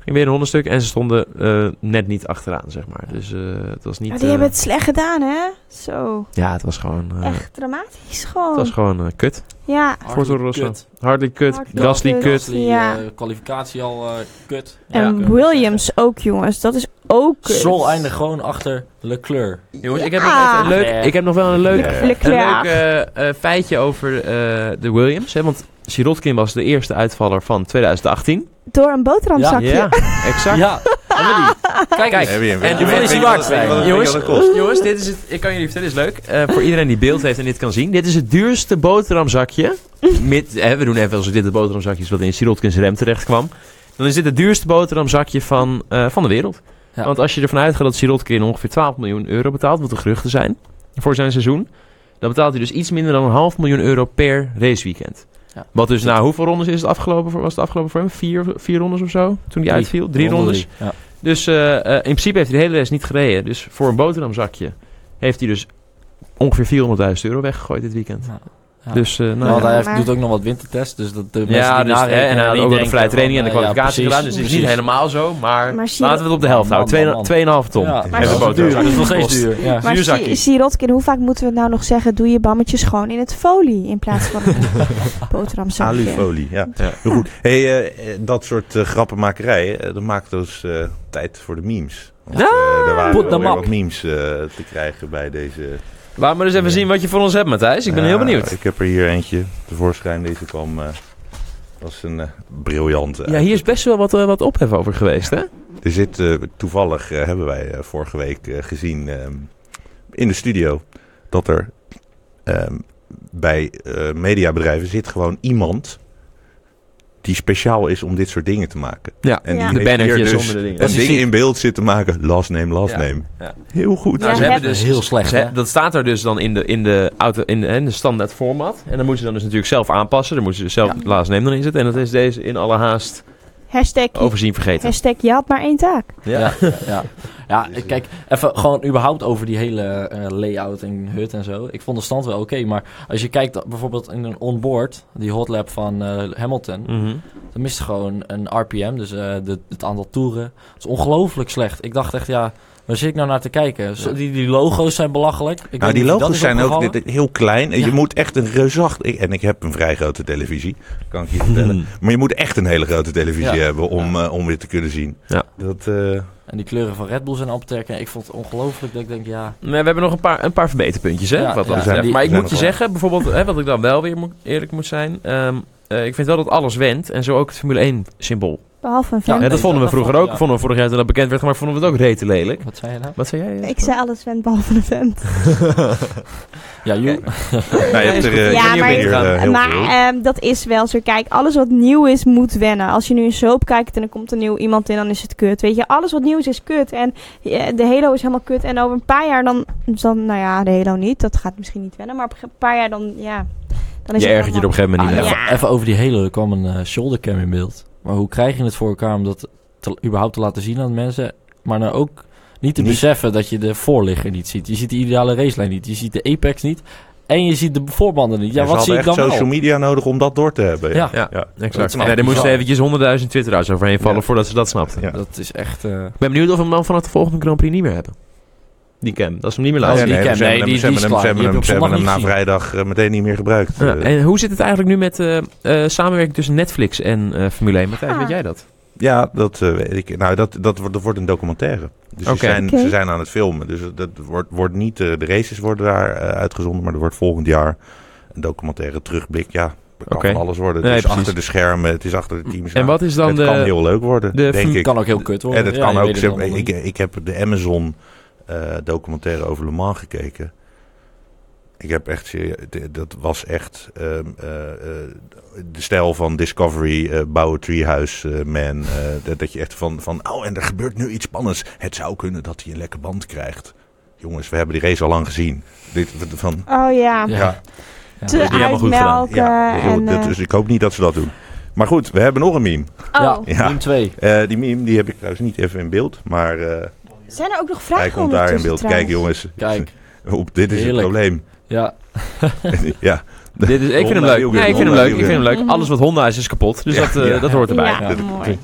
Ging weer een hondenstuk. En ze stonden eh, net niet achteraan, zeg maar. Dus eh, het was niet... Maar die eh, hebben het slecht gedaan, hè? Zo. Ja, het was gewoon... eh, Echt dramatisch gewoon. het was gewoon eh, kut. Ja. Voor Toro Rosso. Kut. Hartley kut. Gasly kut. Gasly, Ja. eh, kwalificatie al eh, kut. En Ja. Williams ook, jongens. Dat is ook kut. Eindigt gewoon achter Leclerc. Jongens, ik heb, nog even een leuk, ik heb nog wel een leuk, Ja. een Leclerc. leuk eh, eh, feitje over eh, de Williams. Hè? Want Sirotkin was de eerste uitvaller van 2018. Door een boterhamzakje. Ja, exact. Ja. Kijk, Kijk, En hoeveel is die waard Jongens, jongens, dit is het, ik kan jullie vertellen, is leuk. Eh, voor iedereen die beeld heeft en dit kan zien. Dit is het duurste boterhamzakje. Met, eh, we doen even alsof dit het boterhamzakje is wat in Sirotkins rem terecht kwam. Dan is dit het duurste boterhamzakje van, eh, van de wereld. Ja. Want als je ervan uitgaat dat Sirotkin ongeveer 12 miljoen euro betaalt, wat de geruchten zijn, voor zijn seizoen. Dan betaalt hij dus iets minder dan een half miljoen euro per raceweekend. Ja. Wat dus, nou, hoeveel rondes is het afgelopen voor, was het afgelopen voor hem? Vier, vier rondes of zo? Toen hij Drie. uitviel? Drie Ronde rondes. drie, Ja. Dus eh, eh, in principe heeft hij de hele race niet gereden. Dus voor een boterhamzakje heeft hij dus ongeveer 400.000 euro weggegooid dit weekend. Ja. Ja. Dus, eh, nou, Nou, hij heeft, maar- doet ook nog wat wintertests, dus dat de mensen ja, die dus, hè, narekenen en hij had niet ook nog de vrije training en de eh, ja, kwalificatie gedaan. Dus het is niet helemaal zo, maar, laten we het op de helft Man, houden. man, Twee- man. 2,5 ton. Ja, Maar is dat wel is duur. duur. Dat is nog steeds duur. Ja. Maar Sirotkin, hoe vaak moeten we het nou nog zeggen? Doe je bammetjes gewoon in het folie in plaats van boterhamzakje. Alufolie, ja. Ja. Heel goed. Hey, eh, eh, dat soort eh, grappenmakerijen, eh, dat maakt dus eh, tijd voor de memes. Want, Ja, eh, er waren weer wat memes eh, te krijgen bij deze... Laat maar eens even zien wat je voor ons hebt, Matthijs. Ik ben Ja, heel benieuwd. Ik heb er hier eentje tevoorschijn. Deze kwam... eh was een eh, briljante. Ja, hier is best wel wat, eh, wat ophef over geweest, hè? Er zit toevallig, hebben wij vorige week gezien ehm, in de studio, dat er ehm, bij mediabedrijven zit gewoon iemand die speciaal is om dit soort dingen te maken. Ja, En Ja. de bannertjes dus onder de dingen. een ding in beeld zitten maken. Last name, last Ja. name. Ja. Heel goed. Nou, Ja, ze hebben heb- dus heel slecht, ze- hè? dat staat er dus dan in de, in de, auto, in de, in de standaard format. En dan moeten ze dan dus natuurlijk zelf aanpassen. Dan moeten ze zelf laatste neem dan inzetten. En dat is deze in alle haast Hashtag, overzien vergeten. hashtag je had maar één taak. Ja, ja. ja, kijk, even gewoon überhaupt over die hele eh, layout en hut en zo. Ik vond de stand wel oké, maar als je kijkt bijvoorbeeld in een onboard, die hotlap van eh, Hamilton, Mhm. dan mist gewoon een RPM, dus eh, de, het aantal toeren. Dat is ongelooflijk slecht. Ik dacht echt, ja, waar zit ik nou naar te kijken? Zo, die, die logo's zijn belachelijk. Ik Nou, die logo's zijn ook heel klein. Ja. je moet echt een reusachtig... En ik heb een vrij grote televisie, kan ik je vertellen. Maar je moet echt een hele grote televisie Ja. hebben om, eh, om dit te kunnen zien. Ja. Dat, eh, En die kleuren van Red Bull zijn op te herkennen. Ik vond het ongelooflijk dat ik denk, ja... Maar we hebben nog een paar, een paar verbeterpuntjes, hè? Ja, wat dat ja. betreft. Die- maar ik moet je zeggen, bijvoorbeeld, hè, wat ik dan wel weer moet, eerlijk moet zijn. ehm, eh, ik vind wel dat alles went. En zo ook het Formule 1 symbool. Behalve een Ja, vent. Ja, dat vonden we vroeger ook. ja. Vonden we vorig jaar toen dat bekend werd, maar vonden we het ook rete lelijk. Wat zei je nou? Wat zei jij? Ik zei alles vent behalve een vent. Ja, you, nou, je hebt er, eh, Ja, maar- er hier, eh, maar ehm, dat is wel zo. Kijk, alles wat nieuw is, moet wennen. Als je nu een soap kijkt en er komt een nieuw iemand in, dan is het kut. Weet je, alles wat nieuw is, is kut. En eh, de Halo is helemaal kut. En over een paar jaar dan, dan nou ja, de Halo niet. Dat gaat misschien niet wennen. Maar op een paar jaar dan, ja. Dan is Je het ergert je er op een gegeven moment niet Ah, meer. even, even over die hele, er kwam een eh, shouldercam in beeld. Maar hoe krijg je het voor elkaar om dat te, überhaupt te laten zien aan mensen? Maar nou ook niet te Niet- beseffen dat je de voorligger niet ziet. Je ziet de ideale racelijn niet. Je ziet de apex niet. En je ziet de voorbanden niet. Ja, En ze wat zie ik echt dan social wel? media nodig om dat door te hebben. Ja. Ja, Ja. exact. ik er moesten eventjes 100.000 twitteraars overheen vallen Ja. voordat ze dat snapten. Ja. Dat is echt... eh, Ik ben benieuwd of we hem dan vanaf de volgende Grand Prix niet meer hebben. Die cam, dat is hem niet meer Oh, laten die zien. cam. ze hebben nee, hem- die- ze hebben die hem- is ze hebben hem- hem na vrijdag eh, meteen niet meer gebruikt. Ja, Eh, en hoe zit het eigenlijk nu met eh, eh, samenwerking tussen Netflix en eh, Formule 1? Matthijs, Ah. weet jij dat? Ja, dat eh, weet ik. Nou, dat, dat, wordt, dat wordt een documentaire. Dus Oké. ze, zijn, ze zijn aan het filmen. Dus dat wordt, wordt niet, de races worden daar eh, uitgezonden, maar er wordt volgend jaar een documentaire terugblik. Ja, dat kan van alles worden. Nee, het is precies. achter de schermen, het is achter de teams. En wat is dan het de... kan heel leuk worden, de denk ik. kan ook heel kut worden. En het Ja, kan ook. het ik, ik heb de Amazon eh, documentaire over Le Mans gekeken. Ik heb echt, dat was echt ehm, eh, eh, de stijl van Discovery, eh bouwen Treehouse eh, Man. eh, dat, dat je echt van, van, oh en er gebeurt nu iets spannends. Het zou kunnen dat hij een lekker band krijgt. Jongens, we hebben die race al lang gezien. Dit, van, Oh ja. Ja. Te is niet helemaal goed gedaan. uitmelken. ja, en, dat, dus ik hoop niet dat ze dat doen. Maar goed, we hebben nog een meme. oh. Ja, team 2. Eh, die meme die heb ik trouwens niet even in beeld, maar eh, Zijn er ook nog vragen hij komt daar in beeld. Kijk jongens, Kijk, Op, dit is Heerlijk. het probleem. ja. ja, Dit is, ik vind hem leuk. Nee, ik vind hem leuk. Ik vind hem leuk. Alles wat Honda is, is kapot. Dus Ja, dat, eh, ja. dat hoort erbij. Ja, Ja. mooi.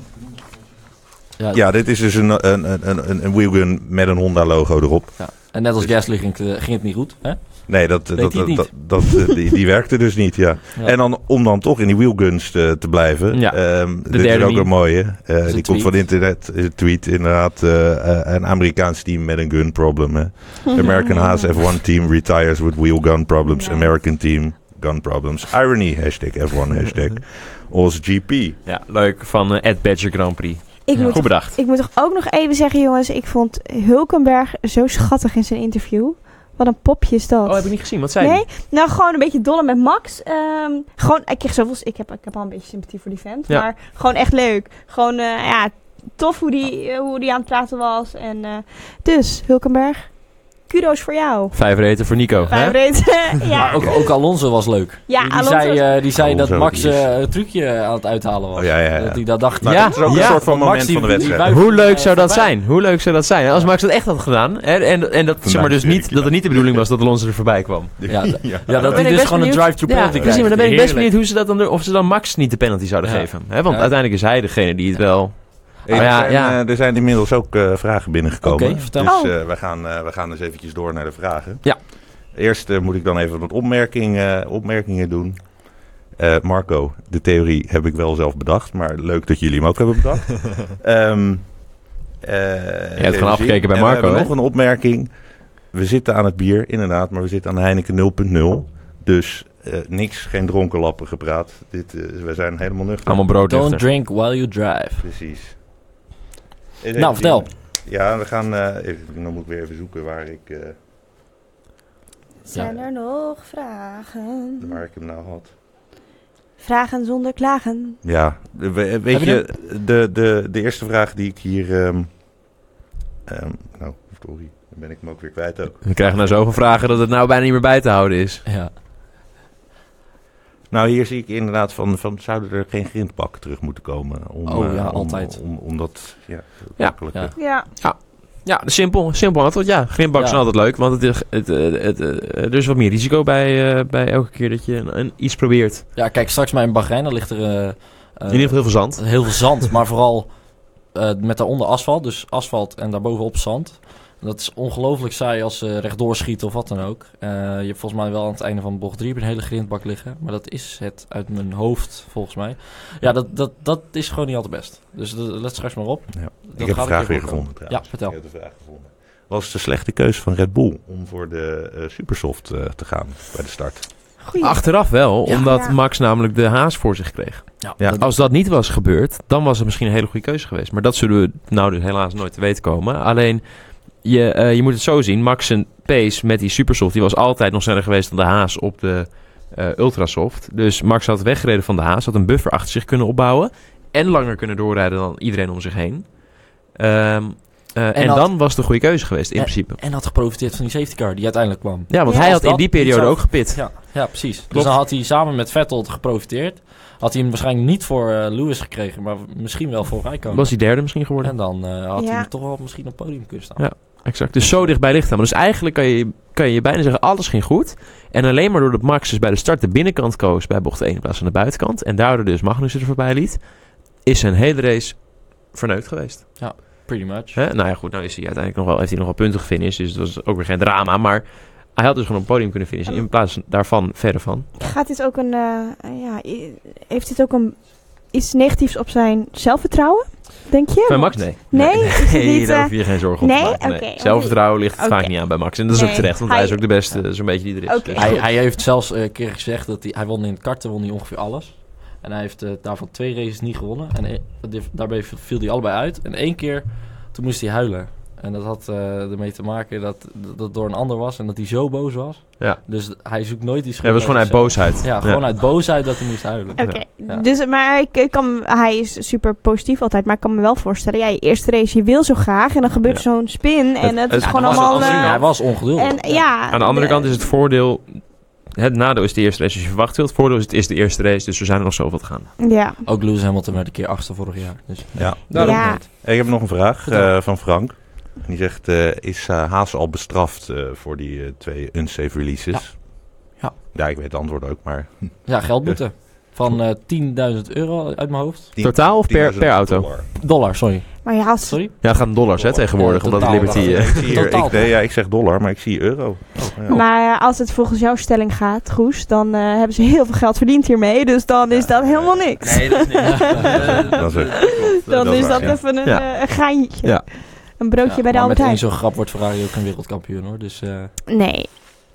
Ja, Ja, dit is dus een, een, een, een, een wheelgun met een Honda-logo erop. ja. En net als Dus- Gasly ging, het, ging het niet goed. Hè? Nee, dat, dat, dat, dat, eh, die, die werkte dus niet, ja. Ja. En dan, om dan toch in die wheelguns te, te blijven. Ja, ehm, dit is ook een mooie. Eh, een die tweet. komt van internet. Een tweet, inderdaad. eh, eh, een Amerikaans team met een gun problem. Hè. American Haas F1 team retires with wheel gun problems. American team gun problems. Irony, hashtag F1, hashtag Os GP. Ja, leuk. Van eh, Ed Badger Grand Prix. Ik, Ja. moet Goed toch, bedacht. ik moet toch ook nog even zeggen, jongens. Ik vond Hulkenberg zo schattig in zijn interview. Wat een popje is dat. Oh, heb ik niet gezien. Wat zei Nee, nou gewoon een beetje dolle met Max. Ehm, gewoon, ik kreeg zoveel, ik heb, ik heb al een beetje sympathie voor die vent. Ja. Maar gewoon echt leuk. Gewoon, eh, ja, tof hoe die, eh, hoe die aan het praten was. En eh, dus, Hulkenberg, kudo's voor jou. Vijf reten voor Nico. hè? Vijf reten. ja. Maar ook, ook Alonso was leuk. Ja, die, die Alonso zei, was- eh, die zei Alonso, dat Max is- eh, een trucje aan het uithalen was. Oh, ja, ja, ja. Dat hij dat dacht. Maar Ja, dat is ook ja. een soort van moment die- van de wedstrijd. Hoe leuk eh, zou dat zijn? Hoe leuk zou dat zijn? Als Max dat echt had gedaan. Hè? En, en dat, zeg maar dus niet, dat het niet de bedoeling was dat Alonso er voorbij kwam. Ja, ja. ja, dat hij dus gewoon een drive-through Ja, penalty precies, maar dan ben ik best benieuwd hoe ze dat dan of ze dan Max niet de penalty zouden geven. Hè? Want uiteindelijk is hij degene die het wel... Hey, Maar er, ja, zijn, ja. eh, er zijn inmiddels ook eh, vragen binnengekomen. Oké, vertel. Dus Oh. eh, we, gaan, eh, we gaan eens eventjes door naar de vragen. Ja. Eerst eh, moet ik dan even wat opmerking, eh, opmerkingen doen. Eh, Marco, de theorie heb ik wel zelf bedacht, maar leuk dat jullie hem ook hebben bedacht. Ehm eh, hebt gewoon afgekeken bij En Marco, We hebben hè? nog een opmerking. We zitten aan het bier, inderdaad, maar we zitten aan Heineken 0.0. Dus eh, niks, geen dronken lappen gepraat. Dit, eh, we zijn helemaal nuchter. Allemaal brood Don't drink while you drive. Precies. Even Nou, vertel. zien. Ja, we gaan. eh, even, dan moet ik weer even zoeken waar ik, eh, Zijn er nog vragen? waar ik hem nou had. Vragen zonder klagen. Ja, we- weet Heb je je, de, de, de eerste vraag die ik hier. ehm, ehm, nou, sorry, dan ben ik hem ook weer kwijt ook. We krijgen nou zoveel vragen dat het nou bijna niet meer bij te houden is. Ja. Nou, hier zie ik inderdaad van, van zouden er geen grindpakken terug moeten komen? Om, Oh, eh, ja, om- altijd. Om, om, dat ja, Ja, makkelijker- ja. Ja. Ja, simpel, simpel antwoord. Ja, grindbak Ja. zijn altijd leuk, want het, is- het, eh, het, eh, er is wat meer risico bij, eh, bij elke keer dat je een, een- iets probeert. ja, kijk, straks maar in Bahrein, dan ligt er eh, eh, In ieder geval heel veel zand. heel veel zand, maar vooral eh, met daaronder asfalt. Dus asfalt en daarbovenop zand. Dat is ongelooflijk saai als ze rechtdoor schieten of wat dan ook. Eh, je hebt volgens mij wel aan het einde van bocht 3 een hele grindbak liggen. Maar dat is het uit mijn hoofd, volgens mij. Ja, dat, dat, dat is gewoon niet altijd best. Dus dat- let straks maar op. Ja. Dat Ik heb de vraag weer gevonden trouwens. Ja, vertel. Ik heb de vraag gevonden. Was het de slechte keuze van Red Bull om voor de eh, Supersoft eh, te gaan bij de start? Goeie. Achteraf wel, Ja. omdat Ja. Max namelijk de haas voor zich kreeg. Ja, Ja. Als dat niet was gebeurd, dan was het misschien een hele goede keuze geweest. Maar dat zullen we nou dus helaas nooit te weten komen. Alleen, je, eh, je moet het zo zien. Max zijn pace met die Supersoft, die was altijd nog sneller geweest dan de haas op de eh, Ultrasoft. Dus Max had weggereden van de haas, had een buffer achter zich kunnen opbouwen. En langer kunnen doorrijden dan iedereen om zich heen. Ehm, eh, en had- dan was het een goede keuze geweest, in En- principe. En had geprofiteerd van die safety car die uiteindelijk kwam. Ja, want Ja, hij had in die periode ook gepit. Ja, ja precies. Dus dan had hij samen met Vettel geprofiteerd. Had hij hem waarschijnlijk niet voor eh, Lewis gekregen, maar misschien wel voor Rijkonen. Was hij derde misschien geworden? En dan eh, had Ja. hij toch wel misschien op het podium kunnen staan. Ja. Exact. Dus zo dichtbij ligt hij. Maar dus eigenlijk kan je, kan je bijna zeggen, alles ging goed. En alleen maar doordat Max dus bij de start de binnenkant koos bij bocht 1 in plaats van de buitenkant. En daardoor dus Magnussen er voorbij liet. Is zijn hele race verneukt geweest. Pretty much. Hè? Nou ja, goed. Nou is hij uiteindelijk nog wel, heeft hij nog wel punten gefinished. Dus dat was ook weer geen drama. Maar hij had dus gewoon op het podium kunnen finishen. In plaats daarvan verder van. Gaat dit ook een, eh, ja, heeft dit ook een, iets negatiefs op zijn zelfvertrouwen? Denk je? Bij Max, nee. Nee? Is het niet, daar eh, hoef je geen zorgen om nee? te maken. Zelfvertrouwen ligt het vaak niet aan bij Max. En dat is ook Nee. terecht, want Hij- hij is ook de beste zo'n beetje die er is. Dus- Hij, hij heeft zelfs eh, een keer gezegd dat hij, hij won in het karten won hij ongeveer alles. En hij heeft eh, daarvan twee races niet gewonnen. En eh, die- daarbij viel hij allebei uit. En één keer, toen moest hij huilen. En dat had eh, ermee te maken dat dat het door een ander was en dat hij zo boos was. Ja. Dus hij zoekt nooit die schuld. Hij was gewoon uit boosheid. Ja, gewoon uit boosheid dat hij moest huilen. Oké, Ja. dus, maar ik, ik kan, hij is super positief altijd, maar ik kan me wel voorstellen, ja, je eerste race, je wil zo graag en dan gebeurt zo'n spin en het, het- is gewoon hij, was, allemaal... hij, eh, hij was ongeduldig. en ja, Aan de andere de- kant is het voordeel... Het nadeel is de eerste race als je verwacht wilt. Het voordeel is het is de eerste race, dus er zijn er nog zoveel te gaan. Ja, Ook Lewis Hamilton werd een keer achtste vorig jaar. Dus Ja. Daarom Ja. niet. Ik heb nog een vraag eh, van Frank. Die zegt, eh, is eh, Haas al bestraft eh, voor die eh, twee unsafe releases? Ja. Ja, ik weet het antwoord ook, maar... ja, geldboete. Van eh 10.000 euro uit mijn hoofd. Totaal of per, 10.000 per auto? dollar. Dollar, sorry. maar als, Sorry? Ja, in dollars hè, tegenwoordig, Ja, omdat Liberty... Ik zie hier, ik, nee, ja, ik zeg dollar, maar ik zie euro. Oh, ja. maar als het volgens jouw stelling gaat, Goes, dan eh, hebben ze heel veel geld verdiend hiermee. Dus dan is dat helemaal niks. Nee, dat is niks. Dat is het. dan is dat even een, Ja. eh, een geintje. Ja. Een broodje Ja, bij de maar Albert met Heijn. zo'n grap wordt Ferrari ook een wereldkampioen hoor. Dus, eh, Nee.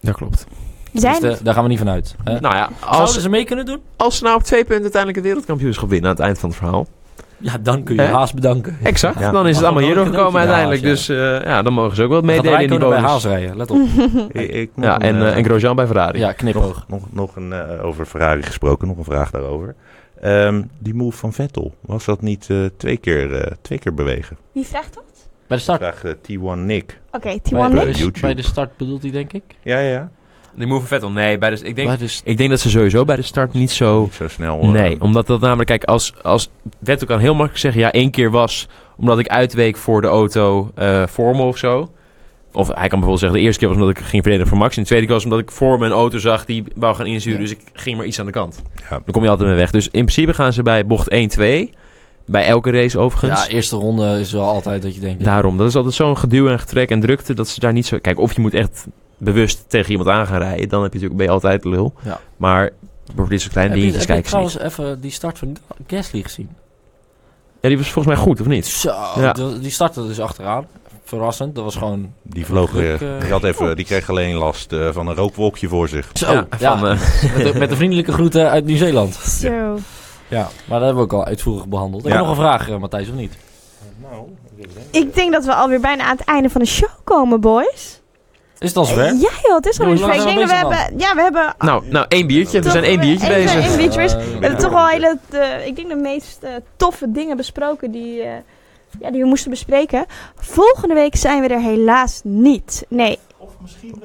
Dat klopt. Zijn, dus de- daar gaan we niet van uit. hè? Nou ja, Zouden als, ze mee kunnen doen? als ze nou op twee punten uiteindelijk het wereldkampioenschap winnen aan het eind van het verhaal. Ja, dan kun je Hè? Haas bedanken. Exact. Ja. Dan is het allemaal hierdoor gekomen uiteindelijk. Dus eh, ja, dan mogen ze ook wat gaat meedelen in die Rijkonen bij bonus. Haas rijden, let op. Ik, ik- Ja, een, en, eh, eh, en Grosjean bij Ferrari. Ja, knipoog. nog, nog, nog een, eh, over Ferrari gesproken, nog een vraag daarover. Ehm, die move van Vettel, was dat niet eh, twee, keer, eh, twee keer bewegen? Wie vraagt dat? Bij de start. Vraag eh, T1 Nick. Oké, Bij, T1 bij- Nick. bij, de start bedoelt hij denk ik. Ja, ja, ja. Die move van Vettel, nee. Bij de, ik, denk, Bij de st- ik denk dat ze sowieso bij de start niet zo... Niet zo snel. eh, Nee, omdat dat namelijk, kijk, als, als Vettel kan heel makkelijk zeggen, ja, één keer was omdat ik uitweek voor de auto eh voor me of zo. Of hij kan bijvoorbeeld zeggen, de eerste keer was omdat ik ging verdedigen voor Max. En de tweede keer was omdat ik voor me een auto zag die wou gaan insturen. Ja. Dus ik ging maar iets aan de kant. Ja. Dan kom je altijd mee weg. Dus in principe gaan ze bij bocht 1-2. Bij elke race overigens. ja, eerste ronde is wel altijd dat je denkt... ja, Daarom, dat is altijd zo'n geduw en getrek en drukte dat ze daar niet zo... Kijk, of je moet echt bewust tegen iemand aan gaan rijden. Dan heb je natuurlijk, ben je altijd lul. Ja. Maar voor dit soort kleine dingetjes kijken niet. trouwens even die start van Gasly gezien? Ja, die was volgens mij goed, of niet? Zo, Ja. die- startte dus achteraan. Verrassend, dat was gewoon... Die vloog weer. eh, Die, had even, die kreeg alleen last eh, van een rookwolkje voor zich. Zo, Ja, ja, van, eh, met, de, met de vriendelijke groeten uit Nieuw-Zeeland. Zo. Ja, maar dat hebben we ook al uitvoerig behandeld. Ik heb nog een vraag, eh, Matthijs, of niet? Nou, Ik denk dat we alweer bijna aan het einde van de show komen, boys. Is het al zover? Ja joh, het is lang zover. Ik denk we dat we hebben... Ja, we hebben... Nou, nou, één biertje. We zijn één biertje bezig. één biertje bezig. Eh, We hebben toch wel hele, ik denk de meest eh, toffe dingen besproken die, eh, ja, die we moesten bespreken. Volgende week zijn we er helaas niet. Nee. Oh, Misschien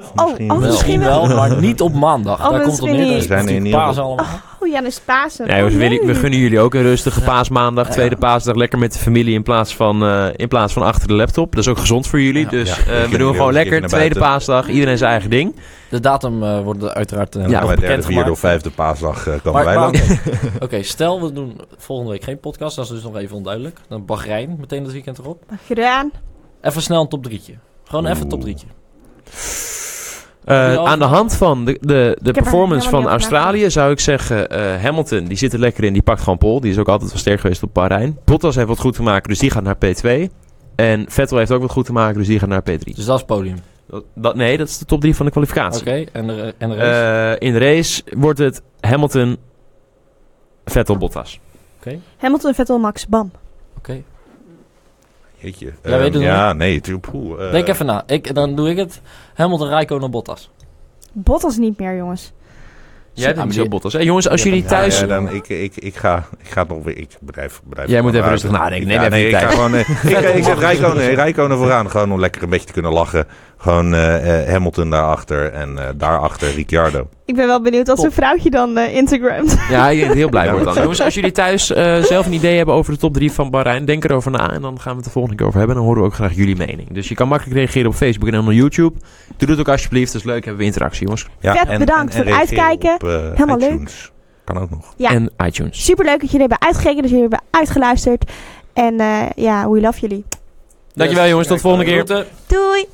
oh, wel. misschien wel, wel. maar niet op maandag. Oh, Daar komt het neer. niet. We zijn in ieder geval- allemaal. Oh ja, dan is het Pasen. Nee, Oh, we, willen- we nee. gunnen jullie ook een rustige paasmaandag, Ja. tweede paasdag. Lekker met de familie in plaats van, eh, in plaats van achter de laptop. Dat is ook gezond voor jullie. Ja. dus Ja, eh, we kunnen doen gewoon een lekker tweede paasdag. Iedereen zijn eigen ding. De datum eh, wordt uiteraard uh, Ja, bij derde, vierde of vijfde paasdag eh, komen Maar, wij maar langs. oké, stel we doen volgende week geen podcast. Dat is dus nog even onduidelijk. Dan Bahrein, meteen dat weekend erop. Gedaan. Even snel een top drietje. Gewoon even een top drietje. Eh, aan de hand van de, de, de er performance van Australië zou ik zeggen... eh, Hamilton, die zit er lekker in. Die pakt gewoon pol. Die is ook altijd wel sterk geweest op Bahrein. Bottas heeft wat goed te maken, dus die gaat naar P2. En Vettel heeft ook wat goed te maken, dus die gaat naar P3. Dus dat is het podium. Dat, dat- nee, dat is de top 3 van de kwalificatie. Oké, en, de, en de race? Eh, in de race wordt het Hamilton, Vettel, Bottas. Hamilton, Vettel, Max, bam. Oké. Jeetje. Jij weet Ehm, het ja, nee. het- poeh, eh, Denk even na. Ik, dan doe ik het. Hamilton, Rijkonen, Bottas. Bottas niet meer, jongens. Jij bent Ja, zo Bottas. Hey, jongens, als Ja, jullie ja, thuis... Ja, dan, ik, ik, ik, ga, ik ga het nog weer. Ik bedrijf, bedrijf Jij moet even rustig nadenken. Ja, nee, je ik ga gewoon. ik, ik zet vooraan. Gewoon om lekker een beetje te kunnen lachen. Gewoon eh, eh, Hamilton daarachter. En eh, daarachter Ricciardo. Ik ben wel benieuwd als een vrouwtje dan eh Instagramt. Ja, ik het heel blij Ja, wordt dan. dat- Jongens, als jullie thuis eh, zelf een idee hebben over de top 3 van Bahrein, denk erover na en dan gaan we het de volgende keer over hebben. En dan horen we ook graag jullie mening. Dus je kan makkelijk reageren op Facebook en op YouTube. Doe dat ook alsjeblieft, dat is leuk, hebben we interactie jongens. Ja, Vet bedankt voor het uitkijken. op, Helemaal leuk. Kan ook nog. Ja. En iTunes. Super leuk dat jullie hebben uitgekeken, dat jullie hebben uitgeluisterd. En eh, ja, we love jullie. Dankjewel jongens, tot de volgende keer. Doei!